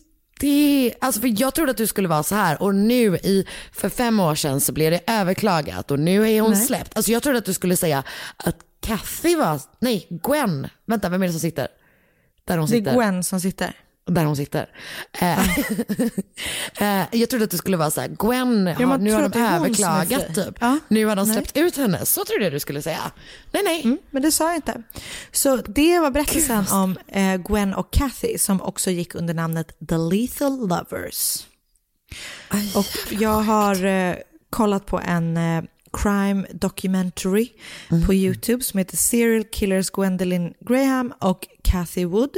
det alltså för jag trodde att du skulle vara så här och nu i, för fem år sedan så blev det överklagat och nu är hon Nej. släppt. Alltså jag trodde att du skulle säga att Kathy var, nej Gwen, vänta vem är det som sitter? Där hon Det är sitter. Gwen som sitter. Där hon sitter. Eh, eh, jag trodde att det skulle vara så här, Gwen, har, nu har de överklagat typ. Ja. Nu har de Nej. släppt ut henne. Så trodde jag du skulle säga. Nej nej. Mm, men det sa jag inte. Så det var berättelsen om eh, Gwen och Kathy som också gick under namnet The Lethal Lovers. och jag har eh, kollat på en eh, crime documentary på YouTube som heter Serial Killers Gwendolyn Graham och Kathy Wood.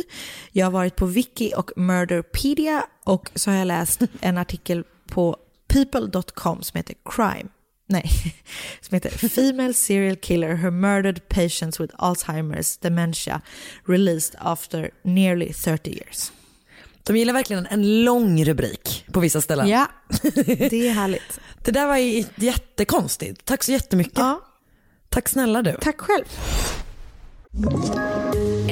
Jag har varit på Wiki och Murderpedia och så har jag läst en artikel på people.com som heter Crime. Nej, som heter Female Serial Killer, Her Murdered Patients with Alzheimer's Dementia Released After Nearly 30 Years. De gillar verkligen en lång rubrik på vissa ställen. Ja, det är härligt. Det där var jättekonstigt. Tack så jättemycket. Ja, Tack snälla du. tack själv.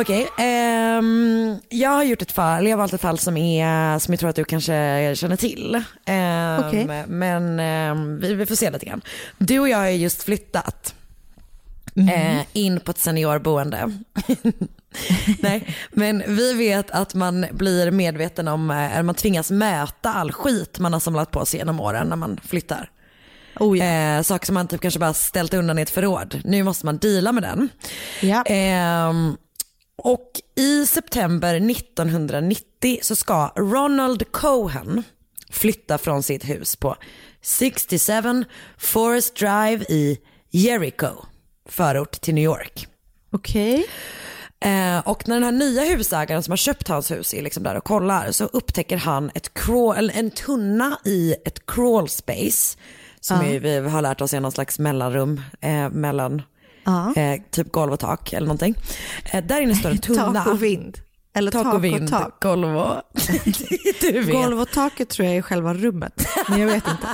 Okej, ehm, jag har gjort ett fall, jag har valt ett fall som, är, som jag tror att du kanske känner till. Ehm, Okej. Men ehm, vi, vi får se lite grann. Du och jag har just flyttat Mhm. eh, in på ett seniorboende. Nej, men vi vet att man blir medveten om, eh, eller man tvingas möta all skit man har samlat på sig genom åren när man flyttar. Oh, eh, saker som man typ kanske bara ställt undan i ett förråd. Nu måste man deala med den. Ja. Ehm, och i september 1990 så ska Ronald Cohen flytta från sitt hus på 67 Forest Drive i Jericho, förort till New York. Okej. Eh, och när den här nya husägaren som har köpt hans hus är liksom där och kollar så upptäcker han ett crawl, en tunna i ett crawl space som är, vi har lärt oss är någon slags mellanrum eh, mellan. Eh, typ golv och tak eller någonting. Eh, där inne står en tunna. Tak och vind. Eller tak, tak och vind, tak. golv och... du vet. Golv och taket tror jag är själva rummet. Men jag vet inte.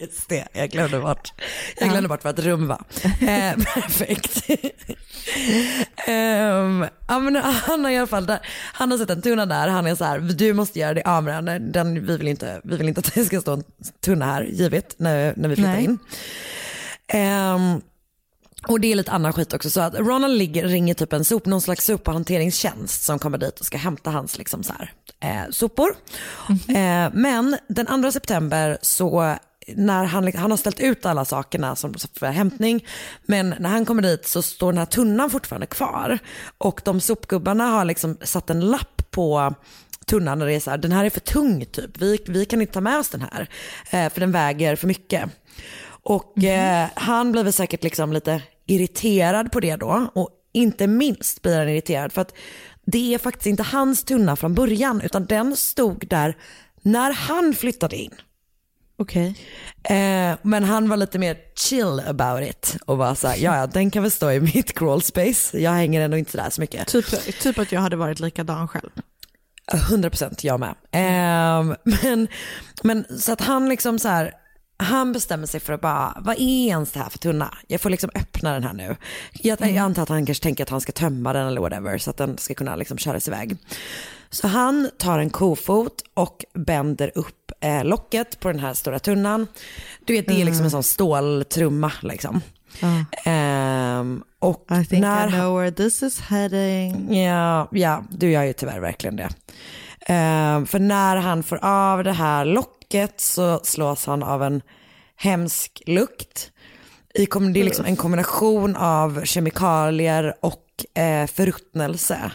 Just det, jag glömde bort. Jag glömde bort vad ett rum var. Eh, perfekt. Ehm, ja, men han har i alla fall där, han har sett en tunna där, han är så här, du måste göra dig av med den, den vi, vill inte, vi vill inte att det ska stå en tunna här givet när, när vi flyttar Nej. in. Ehm, och det är lite annan skit också. Så att Ronald ligger, ringer typ en sop, någon slags sophanteringen som kommer dit och ska hämta hans liksom så här, eh, sopor. Eh, men den 2 september så när han, han har ställt ut alla sakerna som för hämtning men när han kommer dit så står den här tunnan fortfarande kvar och de sopgubbarna har liksom satt en lapp på tunnan och det är så här, den här är för tung typ, vi, vi kan inte ta med oss den här eh, för den väger för mycket. Och eh, han blir väl säkert liksom lite irriterad på det då och inte minst blir han irriterad för att det är faktiskt inte hans tunna från början utan den stod där när han flyttade in. Okej. Eh, men han var lite mer chill about it och var så här, ja ja den kan väl stå i mitt crawl space, jag hänger ändå inte där så mycket. Typ, typ att jag hade varit likadan själv. 100% jag med. Eh, men, men så att han liksom så här, han bestämmer sig för att bara, vad är ens det här för tunna? Jag får liksom öppna den här nu. Jag, jag antar att han kanske tänker att han ska tömma den eller whatever så att den ska kunna liksom köras iväg. Så han tar en kofot och bänder upp eh, locket på den här stora tunnan. Du vet det är liksom en sån ståltrumma liksom. Ehm, och I think när I know where this is heading. Ja, ja, du gör ju tyvärr verkligen det. Eh, för när han får av det här locket så slås han av en hemsk lukt. I, det är liksom en kombination av kemikalier och eh, förruttnelse.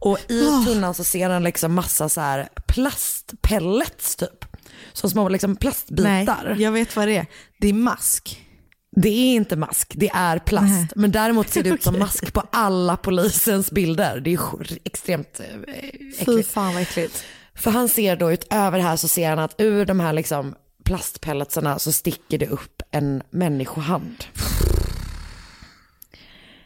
Och i Ah. tunnan så ser han liksom massa så här plastpellets typ. Som små liksom plastbitar. Nej, jag vet vad det är. Det är mask. Det är inte mask, det är plast. Nej. Men däremot ser det ut som mask på alla polisens bilder. Det är extremt eh, Fy äckligt. fan vad äckligt. För han ser då utöver här så ser han att ur de här liksom plastpelletsarna så sticker det upp en människohand.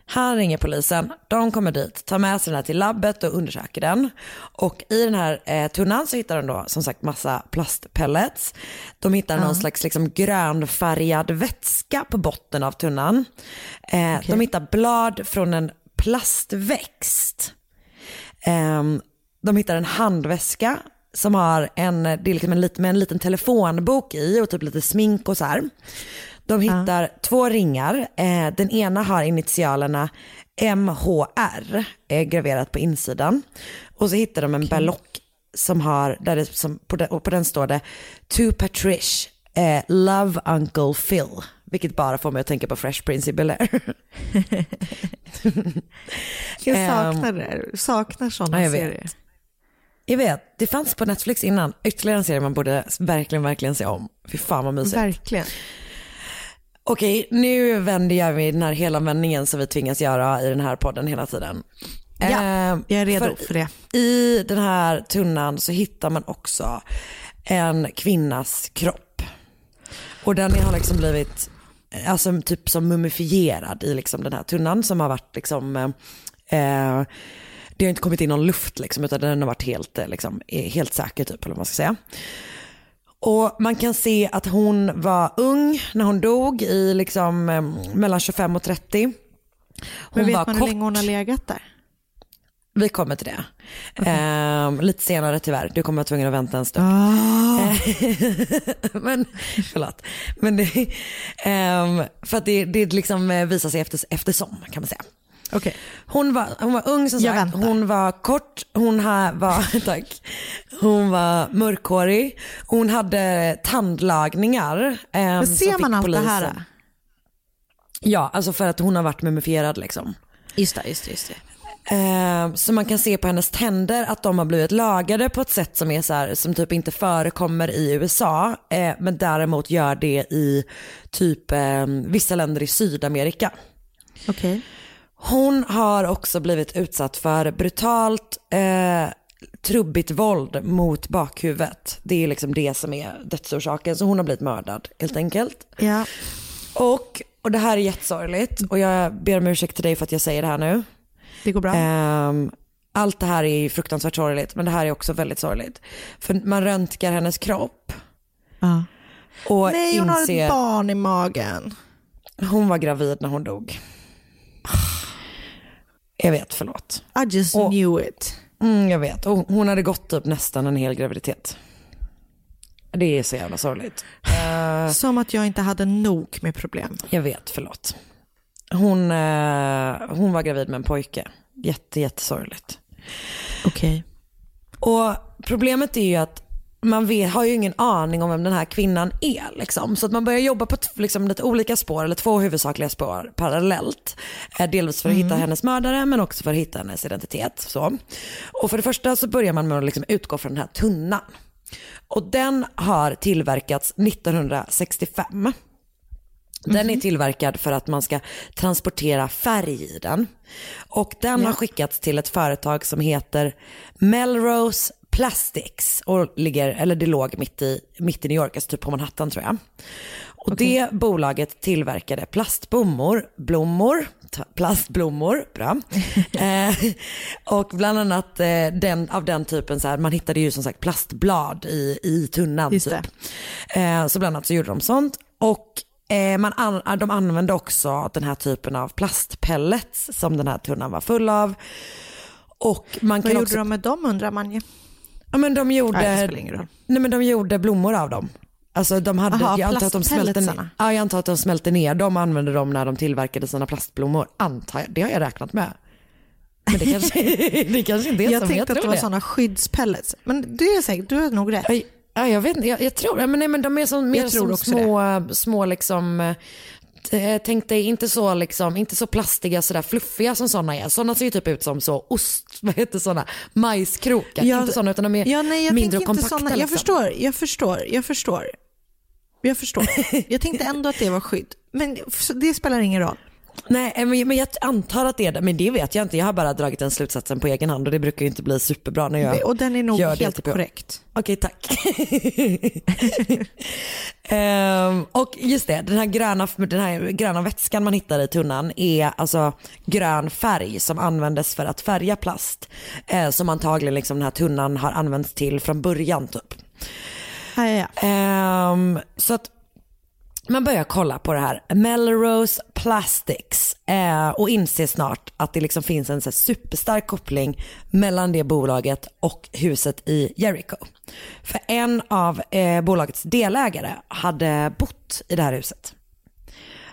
Han ringer polisen, de kommer dit, tar med sig den här till labbet och undersöker den. Och i den här eh, tunnan så hittar de då som sagt massa plastpellets. De hittar någon slags liksom grönfärgad vätska på botten av tunnan. Eh, De hittar blad från en plastväxt. Ehm, de hittar en handväska som har en, det är liksom en, med en liten telefonbok i och typ lite smink och så här. De hittar två ringar. Eh, den ena har initialerna MHR eh, graverat på insidan. Och så hittar de en berlock som har, där det, som, på, den, och på den står det To Patrish, eh, Love Uncle Phil. Vilket bara får mig att tänka på Fresh Prince i Bel-Air. Jag Ehm, saknar det. Saknar sådana ja, jag vet. Jag vet, det fanns på Netflix innan. Ytterligare en serie man borde verkligen, verkligen se om. Fy fan vad mysigt. Verkligen. Okej, nu vänder jag vid den här hela vändningen som vi tvingas göra i den här podden hela tiden. Ja, Eh, jag är redo för det. I den här tunnan så hittar man också en kvinnas kropp. Och den har liksom blivit alltså, typ som mumifierad i liksom den här tunnan som har varit liksom, eh, eh, det har inte kommit in någon luft liksom, utan den har varit helt, eh, liksom, eh, helt säker typ, eller vad man ska säga. Och man kan se att hon var ung när hon dog i liksom, eh, mellan 25 och 30. Hon Men vet var man kort. hur länge hon har legat där? Vi kommer till det. Ehm, lite senare tyvärr, du kommer vara tvungen att vänta en stund. Ah. men, förlåt. Men det, ehm, för att det, det liksom eh, visar sig efter, eftersom kan man säga. Okay. Hon, var, hon var ung som Jag sagt, väntar. hon var kort, hon ha, var, tack. Hon var mörkhårig, hon hade tandlagningar. ehm, Men ser man allt det polisen- här? Ja, alltså för att hon har varit mumifierad liksom. Just det, just det. Just det. Eh, så man kan se på hennes tänder att de har blivit lagade på ett sätt som är så här, som typ inte förekommer i USA. eh, men däremot gör det i typ eh, vissa länder i Sydamerika. Okej. Hon har också blivit utsatt för brutalt eh, trubbigt våld mot bakhuvudet. Det är liksom det som är dödsorsaken. Så hon har blivit mördad helt enkelt. Ja. Och, och det här är jättesorgligt och jag ber om ursäkt till dig för att jag säger det här nu. Det går bra. Ehm, allt det här är ju fruktansvärt sorgligt men det här är också väldigt sorgligt. För man röntgar hennes kropp Ja. och Nej, hon har inser ett barn i magen. hon var gravid när hon dog. Jag vet, förlåt. I just Och- knew it. Mm, jag vet, och hon hade gått typ nästan en hel graviditet. Det är så jävla sorgligt. Eh, Som att jag inte hade nog med problem. jag vet, förlåt. Hon, eh, hon var gravid med en pojke. Jätte, jättesorgligt. Okej. Och problemet är ju att man vet, har ju ingen aning om vem den här kvinnan är. Liksom. Så att man börjar jobba på liksom, lite olika spår, eller två huvudsakliga spår parallellt. Eh, delvis för att hitta hennes mördare men också för att hitta hennes identitet. Så. Och för det första så börjar man med att liksom utgå från den här tunnan. Och den har tillverkats 1965. Den är tillverkad för att man ska transportera färg i den. Och den har skickats till ett företag som heter Melrose Plastics. Och ligger, eller det låg mitt i, mitt i New York, alltså typ på Manhattan tror jag. Och det bolaget tillverkade plastblommor, blommor, plastblommor, bra. eh, och bland annat eh, den, av den typen, så här, man hittade ju som sagt plastblad i, i tunnan. Just typ. Eh, så bland annat så gjorde de sånt. Och eh, man an, de använde också den här typen av plastpellets som den här tunnan var full av. Och man Vad kan gjorde också, de med dem undrar man ju. Ja, men de gjorde, Nej, det spelar ingen roll. Nej, men de gjorde blommor av dem. Alltså de hade, Aha, jag, antar att de smälte, plastpelletsarna. ja, jag antar att de smälte ner dem och använde dem när de tillverkade sina plastblommor. Antar jag, det har jag räknat med. Men det kanske, det kanske inte är Jag men tänkte jag att det var det. sådana skyddspellets. Men du är säkert, du har nog rätt. Ja, jag vet inte, jag, jag tror det. Men, nej, men de är som, mer Jag som små, små liksom, eh, tänk dig inte så, liksom, inte så plastiga sådär fluffiga som sådana är. Sådana ser ju typ ut som så ost, vad heter sådana, majskrokar. Jag- inte sådana utan de är Ja, nej, jag mindre och kompakta. såna. Jag liksom. förstår, jag förstår, jag förstår. Jag förstår. Jag tänkte ändå att det var skydd. Men det spelar ingen roll. Nej, eh, men jag antar att det är det, men det vet jag inte. Jag har bara dragit den slutsatsen på egen hand och det brukar ju inte bli superbra när jag Och den är nog helt typ jag. korrekt. Okej, tack. Ehm, och just det, den här, gröna, den här gröna vätskan man hittar i tunnan är alltså grön färg som användes för att färga plast. Eh, som antagligen liksom den här tunnan har använts till från början typ. Ja, ja, ja. Ehm, så att man börjar kolla på det här, Melrose Plastics eh, och inser snart att det liksom finns en så superstark koppling mellan det bolaget och huset i Jericho. För en av eh, bolagets delägare hade bott i det här huset.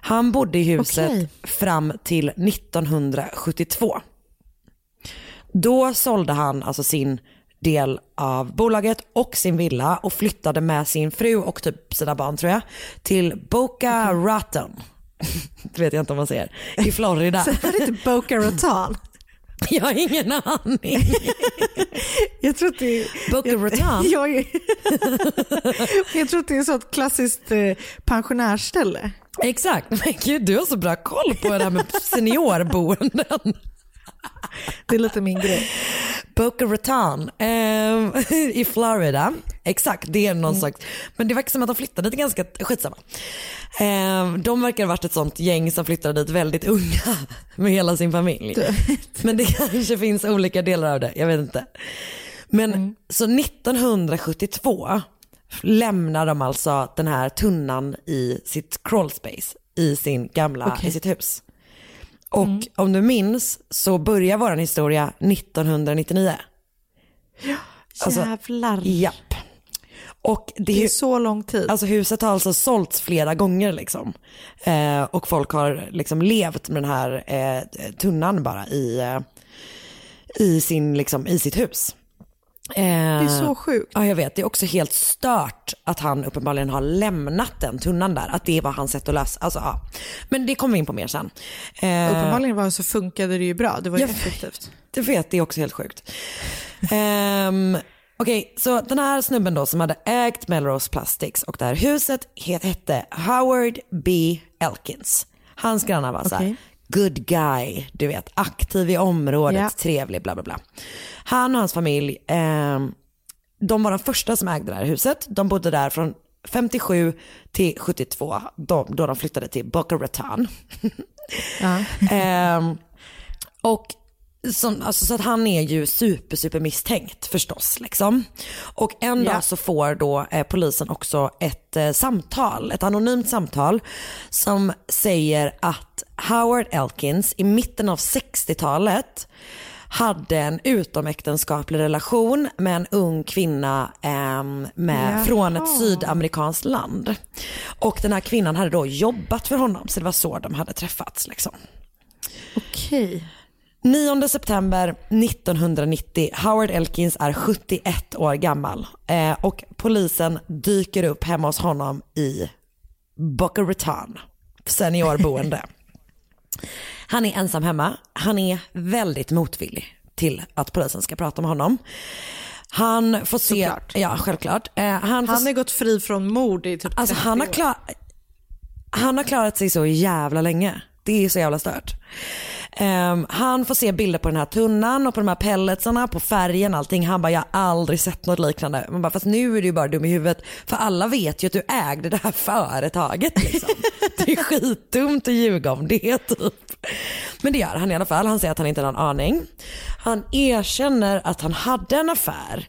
Han bodde i huset Okej. fram till 1972. Då sålde han alltså sin del av bolaget och sin villa och flyttade med sin fru och typ sina barn tror jag till Boca Raton. Det vet jag inte om man säger. I Florida. Så är det inte Boca Raton? Jag har ingen aning. Jag tror att det är... Boca Raton? Jag, jag, jag tror att det är så ett klassiskt eh, pensionärsställe. Exakt, men gud du har så bra koll på det här med seniorboenden. Det är lite min grej. Boca Raton ehm, i Florida. Exakt, det är någon slags, men det verkar som att de flyttade dit ganska, skitsamma. Ehm, de verkar ha varit ett sånt gäng som flyttade dit väldigt unga med hela sin familj. Men det kanske finns olika delar av det, jag vet inte. Men så 1972 lämnar de alltså den här tunnan i sitt crawl space i sin gamla, Okej. i sitt hus. Och om du minns så börjar vår historia 1999. Alltså, Jävlar. Japp. Och det, Det är så lång tid. Alltså huset har alltså sålts flera gånger liksom. Eh, och folk har liksom levt med den här eh, tunnan bara i, eh, i, sin, liksom, i sitt hus. Eh, Det är så sjukt. Ja jag vet, det är också helt stört att han uppenbarligen har lämnat den tunnan där. Att det var hans sätt att lösa, alltså ja. Men det kommer vi in på mer sen. Eh, Uppenbarligen var så funkade det ju bra. Det var ju effektivt. Du vet, det är också helt sjukt. um, Okej, så den här snubben då som hade ägt Melrose Plastics och det här huset het, hette Howard B. Elkins. Hans grannar var så här. Good guy, du vet, aktiv i området, Ja. trevlig, bla bla bla. Han och hans familj, ehm, de var de första som ägde det här huset. De bodde där från 57 till 72, då, då de flyttade till Boca Raton. Ehm, och som, alltså, så att han är ju super, super misstänkt förstås. Liksom. Och en Ja. dag så får då eh, polisen också ett eh, samtal, ett anonymt samtal som säger att Howard Elkins i mitten av 60-talet hade en utomäktenskaplig relation med en ung kvinna ehm, med, Jaha. från ett sydamerikanskt land. Och den här kvinnan hade då jobbat för honom så det var så de hade träffats. Liksom. Okej. 9 september 1990, Howard Elkins är 71 år gammal eh, och polisen dyker upp hemma hos honom i Boca Raton, seniorboende. Han är ensam hemma, han är väldigt motvillig till att polisen ska prata med honom. Han får se, Såklart. ja självklart. Eh, han får Han har gått fri från mord i typ Alltså 30 han har, år. klar, han har klarat sig så jävla länge. Det är så jävla stört. Ehm, han får se bilder på den här tunnan och på de här pelletsarna, på färgen, allting. Han bara, jag har aldrig sett något liknande. Man bara, fast nu är du ju bara dum i huvudet. För alla vet ju att du ägde det här företaget liksom. Det är skitdumt att ljuga om det typ. Men det gör han i alla fall. Han säger att han inte har någon aning. Han erkänner att han hade en affär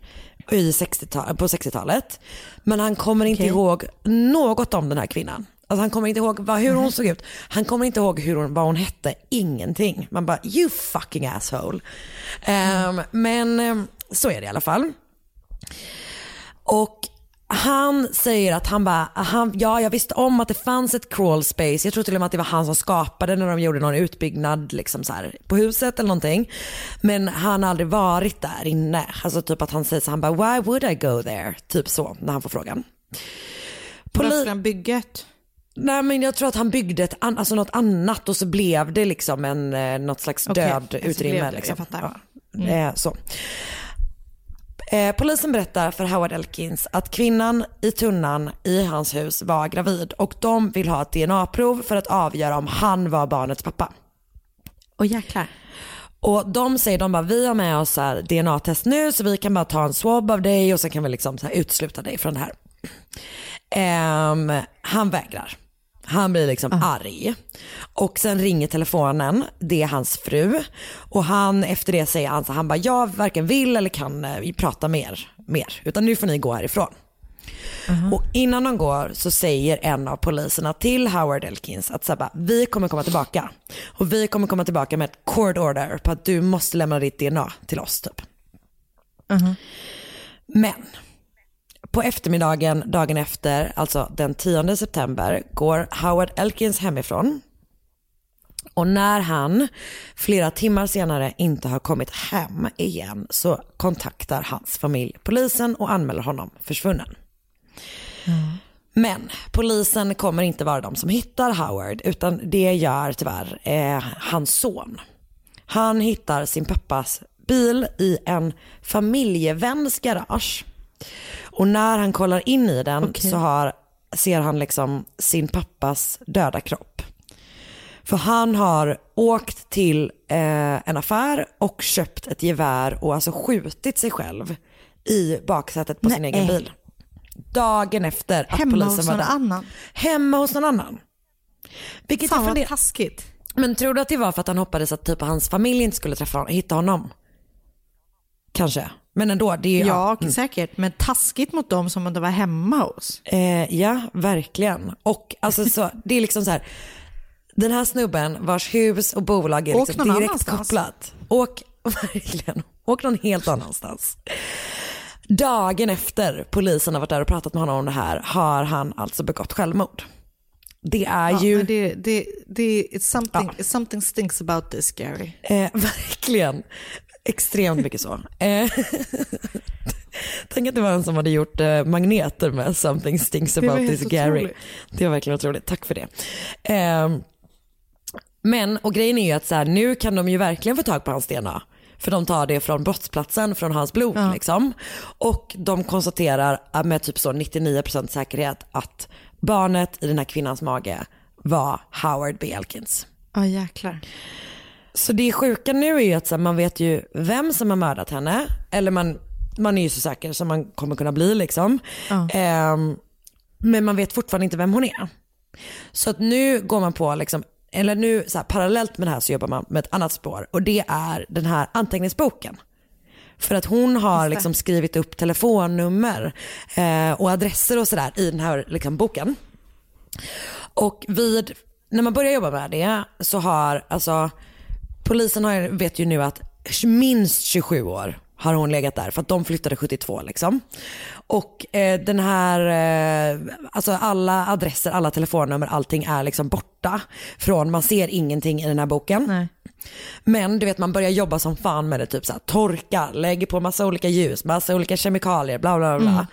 i 60 på 60-talet. Men han kommer inte Okej. ihåg något om den här kvinnan. Alltså han kommer inte ihåg vad, hur hon såg ut. Han kommer inte ihåg hur hon, vad hon hette. Ingenting. Man bara you fucking asshole. Ehm, men ehm, så är det i alla fall. Och han säger att han bara, han, ja jag visste om att det fanns ett crawl space. Jag tror till och med att det var han som skapade när de gjorde någon utbyggnad liksom så här, på huset eller någonting. Men han har aldrig varit där inne. Alltså typ att han säger så han bara why would I go there? Typ så när han får frågan. Poli- han bygget? Nej men jag tror att han byggde ett an- alltså något annat och så blev det liksom en, eh, något slags död alltså utrymme. det, liksom. Ja. Eh, så. Eh, polisen berättar för Howard Elkins att kvinnan i tunnan i hans hus var gravid och de vill ha ett DNA-prov för att avgöra om han var barnets pappa. Och jäklar. Och de säger, de bara, vi har med oss DNA-test nu så vi kan bara ta en swab av dig och sen kan vi liksom utsluta dig från det här. Ehm, han vägrar. Han blir liksom arg. Och sen ringer telefonen, det är hans fru. Och han, efter det säger han så han bara, jag varken vill eller kan eh, prata mer, mer, utan nu får ni gå härifrån. Och innan de går så säger en av poliserna till Howard Elkins att så bara, vi kommer komma tillbaka. Och vi kommer komma tillbaka med ett court order på att du måste lämna ditt DNA till oss typ. Men på eftermiddagen dagen efter, alltså den 10 september, går Howard Elkins hemifrån. Och när han flera timmar senare inte har kommit hem igen så kontaktar hans familj polisen och anmäler honom försvunnen. Men polisen kommer inte vara de som hittar Howard utan det gör tyvärr eh, hans son. Han hittar sin pappas bil i en familjeväns garage. Och när han kollar in i den Okej. så har, ser han liksom sin pappas döda kropp. För han har åkt till eh, en affär och köpt ett gevär och alltså skjutit sig själv i baksätet på sin Nej. egen bil. Dagen efter att Hemma polisen hos var någon där. annan. Hemma hos någon annan. Vilket Fan vad taskigt. Men tror du att det var för att han hoppades att typ hans familj inte skulle träffa honom, hitta honom? Kanske. Men ändå, det är. Ja, mm. säkert. Men taskigt mot dem som inte var hemma hos. Eh, ja, verkligen. Och alltså så, det är liksom så här. Den här snubben vars hus och bolag är Åk liksom någon direkt annanstans. kopplat. Åk, verkligen, åk någon helt annanstans. Dagen efter polisen har varit där och pratat med honom om det här har han alltså begått självmord. Det är Ja, ju... det, det, det, something, something stinks about this Gary. Eh, verkligen. Extremt mycket så. Eh, Tänk att det var en som hade gjort eh, magneter med something stinks about this Gary. otroligt. Det var verkligen otroligt, tack för det. Eh, men, och grejen är ju att så här, nu kan de ju verkligen få tag på hans DNA. För de tar det från brottsplatsen, från hans blod Ja. liksom. Och de konstaterar eh, med typ så 99% säkerhet att barnet i den här kvinnans mage var Howard B. Elkins. Ja, jäklar. Så det sjuka nu är ju att här, man vet ju vem som har mördat henne. Eller man, man är ju så säker som man kommer kunna bli liksom. Ehm, men man vet fortfarande inte vem hon är. Så att nu går man på, liksom, eller nu så här, parallellt med det här så jobbar man med ett annat spår. Och det är den här anteckningsboken. För att hon har liksom skrivit upp telefonnummer eh, och adresser och sådär i den här liksom, boken. Och vid, när man börjar jobba med det så har, alltså polisen har, vet ju nu att minst 27 år har hon legat där för att de flyttade 72 liksom. Och eh, den här, eh, alltså alla adresser, alla telefonnummer, allting är liksom borta från, man ser ingenting i den här boken. Men du vet man börjar jobba som fan med det, typ så här, torka, lägger på massa olika ljus, massa olika kemikalier, bla bla bla.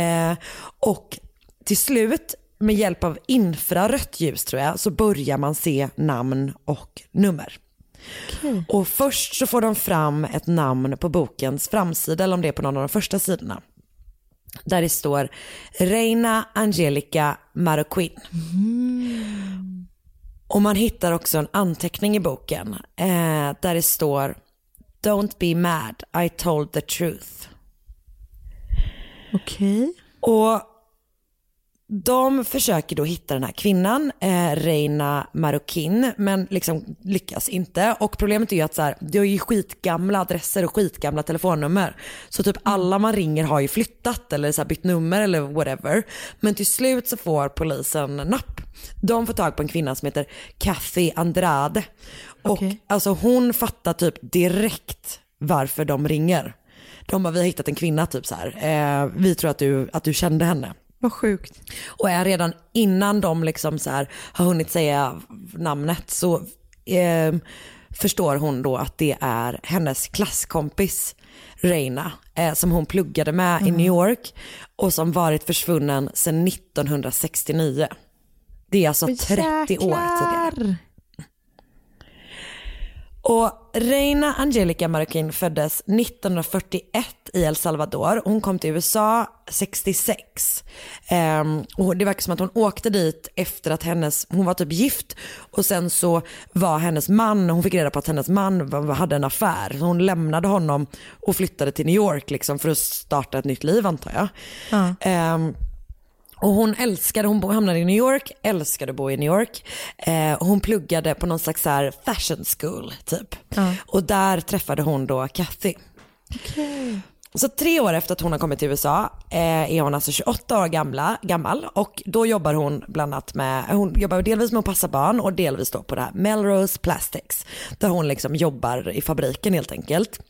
Eh, och till slut med hjälp av infrarött ljus tror jag så börjar man se namn och nummer. Och först så får de fram ett namn på bokens framsida eller om det är på någon av de första sidorna. Där det står Reina Angelica Marroquin. Och man hittar också en anteckning i boken eh, där det står Don't be mad, I told the truth. Okej. Och de försöker då hitta den här kvinnan, eh, Reina Marroquin, men liksom lyckas inte. Och problemet är ju att så här, det är ju skitgamla adresser och skitgamla telefonnummer. Så typ alla man ringer har ju flyttat eller så bytt nummer eller whatever. Men till slut så får polisen napp. De får tag på en kvinna som heter Kathy Andrade. Och alltså hon fattar typ direkt varför de ringer. De bara, vi har hittat en kvinna typ så här. Eh, vi tror att du, att du kände henne. Vad sjukt. Och är redan innan de liksom så här har hunnit säga namnet så eh, förstår hon då att det är hennes klasskompis Reina eh, som hon pluggade med i Mm. New York och som varit försvunnen sedan 1969. Det är alltså 30 år tidigare. Och Reina Angelica Marroquin föddes 1941 i El Salvador. Hon kom till USA 66. Ehm, och det verkar som att hon åkte dit efter att hennes, hon var typ gift och sen så var hennes man, hon fick reda på att hennes man hade en affär. Så hon lämnade honom och flyttade till New York liksom för att starta ett nytt liv antar jag. Ja. Ehm, och hon älskade, hon hamnade i New York, älskade att bo i New York. Eh, hon pluggade på någon slags här fashion school typ. Ja. Och där träffade hon då Kathy. Så tre år efter att hon har kommit till USA eh, är hon alltså 28 år gamla, gammal och då jobbar hon bland annat med, hon jobbar delvis med att passa barn och delvis då på det här Melrose Plastics. Där hon liksom jobbar i fabriken helt enkelt.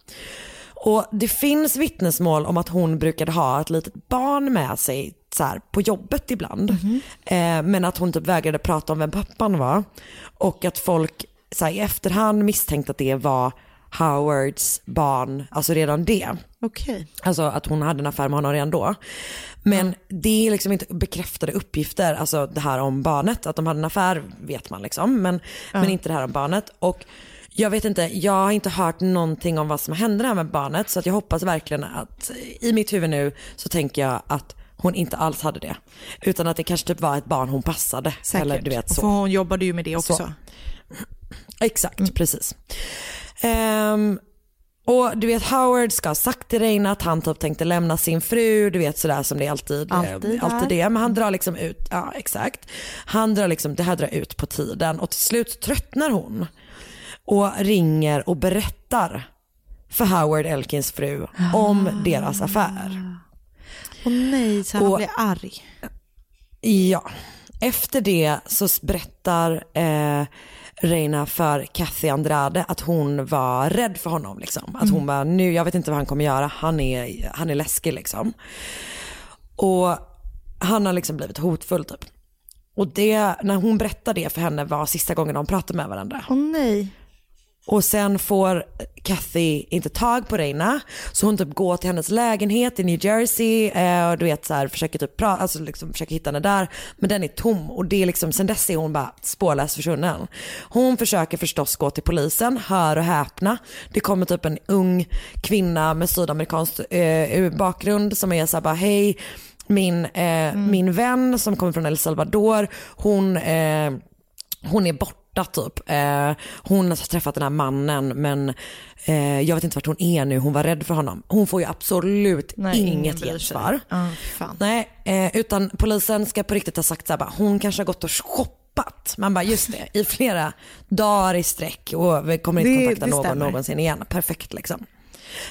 Och det finns vittnesmål om att hon brukade ha ett litet barn med sig så här, på jobbet ibland. Eh, men att hon typ vägrade prata om vem pappan var. Och att folk så här, i efterhand misstänkte att det var Howards barn, alltså redan det. Okej. Alltså att hon hade en affär med honom redan då. Men det är liksom inte bekräftade uppgifter, alltså det här om barnet. Att de hade en affär vet man liksom, men, Ja. men inte det här om barnet. Och jag vet inte, jag har inte hört någonting om vad som hände här med barnet. Så att jag hoppas verkligen att i mitt huvud nu så tänker jag att hon inte alls hade det. Utan att det kanske typ var ett barn hon passade. Säkert. Eller du vet så. För hon jobbade ju med det också. Så. Exakt, precis. Ehm, och du vet Howard ska ha sagt till Reina att han typ tänkte lämna sin fru, du vet sådär som det är alltid, Alltid eh, alltid där. det. Men han drar liksom ut, ja exakt. Han drar liksom, det här drar ut på tiden och till slut tröttnar hon och ringer och berättar för Howard Elkins fru om deras affär. Åh nej, så han Och- blir arg. Ja, efter det så berättar eh, Reina för Kathy Andrade att hon var rädd för honom. Liksom. Att hon bara, nu, jag vet inte vad han kommer göra, han är, han är läskig liksom. Och han har liksom blivit hotfull typ. Och det, när hon berättar det för henne var sista gången de pratade med varandra. Åh nej. Och sen får Kathy inte tag på Reina så hon typ går till hennes lägenhet i New Jersey eh, och du vet så här, försöker typ alltså liksom försöker hitta henne där men den är tom och det är liksom, sen dess är hon bara spårlöst försvunnen. Hon försöker förstås gå till polisen, hör och häpna. Det kommer typ en ung kvinna med sydamerikansk eh, bakgrund som är så här bara hej min, eh, min vän som kommer från El Salvador hon eh, hon är borta typ. Eh, hon har träffat den här mannen men eh, jag vet inte vart hon är nu. Hon var rädd för honom. Hon får ju absolut Nej, inget gensvar. Nej, eh, utan polisen ska på riktigt ha sagt så här, bara, hon kanske har gått och shoppat. Man bara just det, i flera dagar i sträck och vi kommer inte Det- kontakta det någon stämmer. någonsin igen. Perfekt liksom.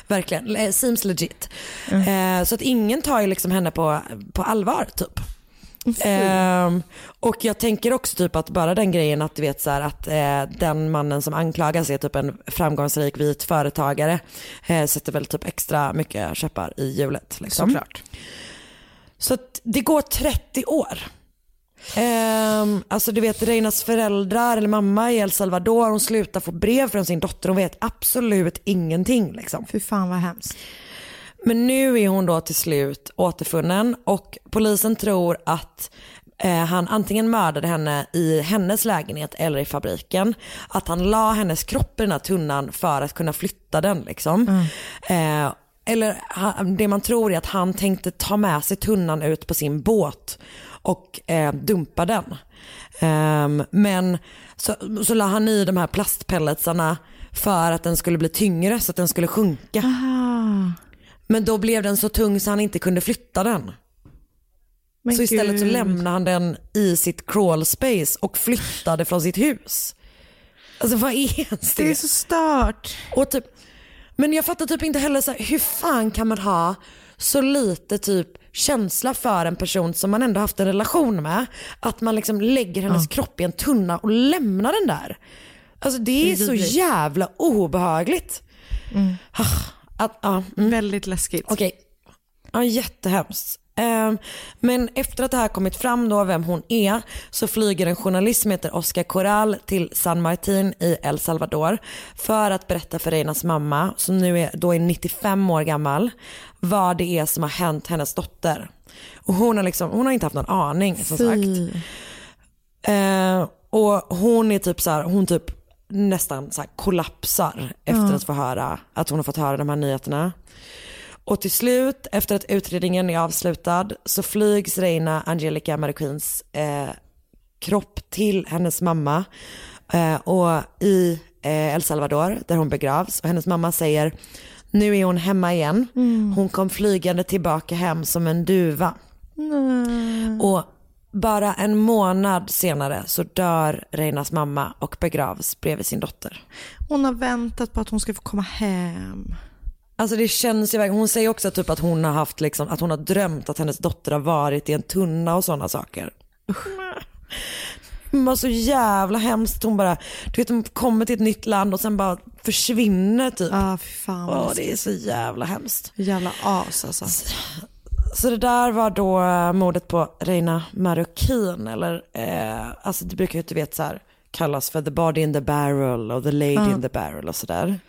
Verkligen, Eh, seems legit. Eh, så att ingen tar ju liksom henne på, på allvar typ. Ehm, och jag tänker också typ att bara den grejen att du vet så här, att eh, den mannen som anklagas är typ en framgångsrik vit företagare eh, sätter väl typ extra mycket käppar i hjulet. Liksom. Såklart. Så det går 30 år. Ehm, alltså du vet Reinas föräldrar eller mamma i El Salvador, hon slutar få brev från sin dotter, hon vet absolut ingenting. Liksom. Fy fan vad hemskt. Men nu är hon då till slut återfunnen och polisen tror att eh, han antingen mördade henne i hennes lägenhet eller i fabriken. Att han la hennes kropp i den här tunnan för att kunna flytta den. Liksom. Eh, eller det man tror är att han tänkte ta med sig tunnan ut på sin båt och eh, dumpa den. Ehm, men så, så la han i de här plastpelletsarna för att den skulle bli tyngre så att den skulle sjunka. Men då blev den så tung så han inte kunde flytta den. Men så istället så gud. lämnade han den i sitt crawl space och flyttade från sitt hus. Alltså vad är ens det? Det är så stört. Och typ, men jag fattar typ inte heller så här, hur fan kan man ha så lite typ känsla för en person som man ändå haft en relation med. Att man liksom lägger hennes kropp i en tunna och lämnar den där. Alltså det är, Det är så jävla obehagligt. Ah, Att, ja, mm. Väldigt läskigt. Okej, ja, jättehemskt. Ehm, Men efter att det här kommit fram då vem hon är så flyger en journalist som heter Oscar Corral till San Martin i El Salvador för att berätta för Reinas mamma som nu är, då är 95 år gammal vad det är som har hänt hennes dotter. Och hon har, liksom, hon har inte haft någon aning som sagt. Eh, och hon är typ så här, hon typ nästan så kollapsar efter Ja. att få höra att hon har fått höra de här nyheterna. Och till slut, efter att utredningen är avslutad, så flygs Reina Angelica Marroquins eh, kropp till hennes mamma eh, och i eh, El Salvador där hon begravs. Och hennes mamma säger, nu är hon hemma igen. Hon kom flygande tillbaka hem som en duva. Nej. Och bara en månad senare så dör Reinas mamma och begravs bredvid sin dotter. Hon har väntat på att hon ska få komma hem. Alltså det känns ju verkligen, hon säger också typ att hon har haft liksom, att hon har drömt att hennes dotter har varit i en tunna och sådana saker. Det var så jävla hemskt. Hon bara, du vet hon kommer till ett nytt land och sen bara försvinner typ. Ja, fy fan Åh, det är så jävla hemskt. Jävla as alltså. Så det där var då eh, mordet på Reina Marroquin eller, eh, alltså det brukar ju du vet så här kallas för the body in the barrel och the lady Ja. in the barrel och sådär.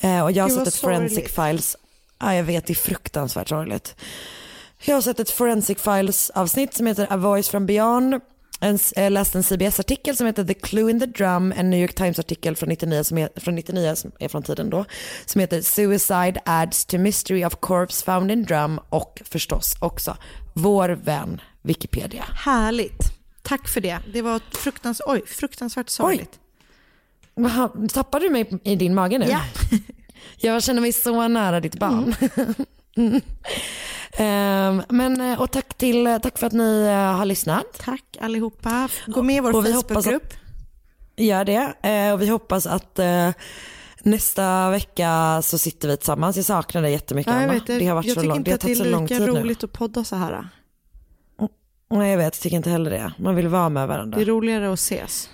Eh, och jag har sett ett forensic sorgligt. files, ja jag vet det är fruktansvärt sorgligt. Jag har sett ett forensic files avsnitt som heter A voice from beyond. En, jag läste en CBS-artikel som heter The Clue in the Drum, en New York Times-artikel från 99 som är från, 99, som är från tiden då, som heter Suicide adds to mystery of corpse found in drum och förstås också vår vän Wikipedia. Härligt. Tack för det. Det var fruktansvärt, oj, fruktansvärt sorgligt. Jaha, tappade du mig i din mage nu? Ja. Jag känner mig så nära ditt barn. Mm. Ehm, men, eh, och tack, till, tack för att ni eh, har lyssnat. Tack allihopa. Gå med i vår Facebookgrupp. att- Gör det. Eh, och vi hoppas att eh, nästa vecka så sitter vi tillsammans. Jag saknar dig jättemycket Ja, jag Anna. vet, det, det har varit jag så tycker lång, inte det har att det är tagit så lång lika tid nu. roligt att podda så här. Nej jag vet, jag tycker inte heller det. Man vill vara med varandra. Det är roligare att ses.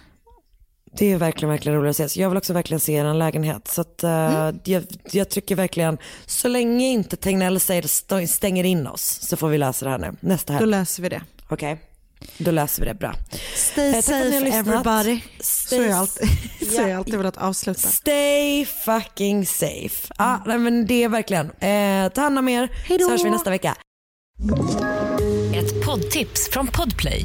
Det är verkligen, verkligen roligt att ses. Jag vill också verkligen se er lägenhet. Så att, eh, Mm. jag, jag tycker verkligen, så länge inte Tegnell säger st- stänger in oss så får vi lösa det här nu. Nästa helg. Då löser vi det. Okej, då löser vi det bra. Stay Eh, safe everybody. Stay- Så har jag alltid, så jag alltid velat avsluta. Stay fucking safe. Ah, nej, men det är verkligen. Eh, ta hand om er så hörs vi nästa vecka. Ett poddtips från Podplay.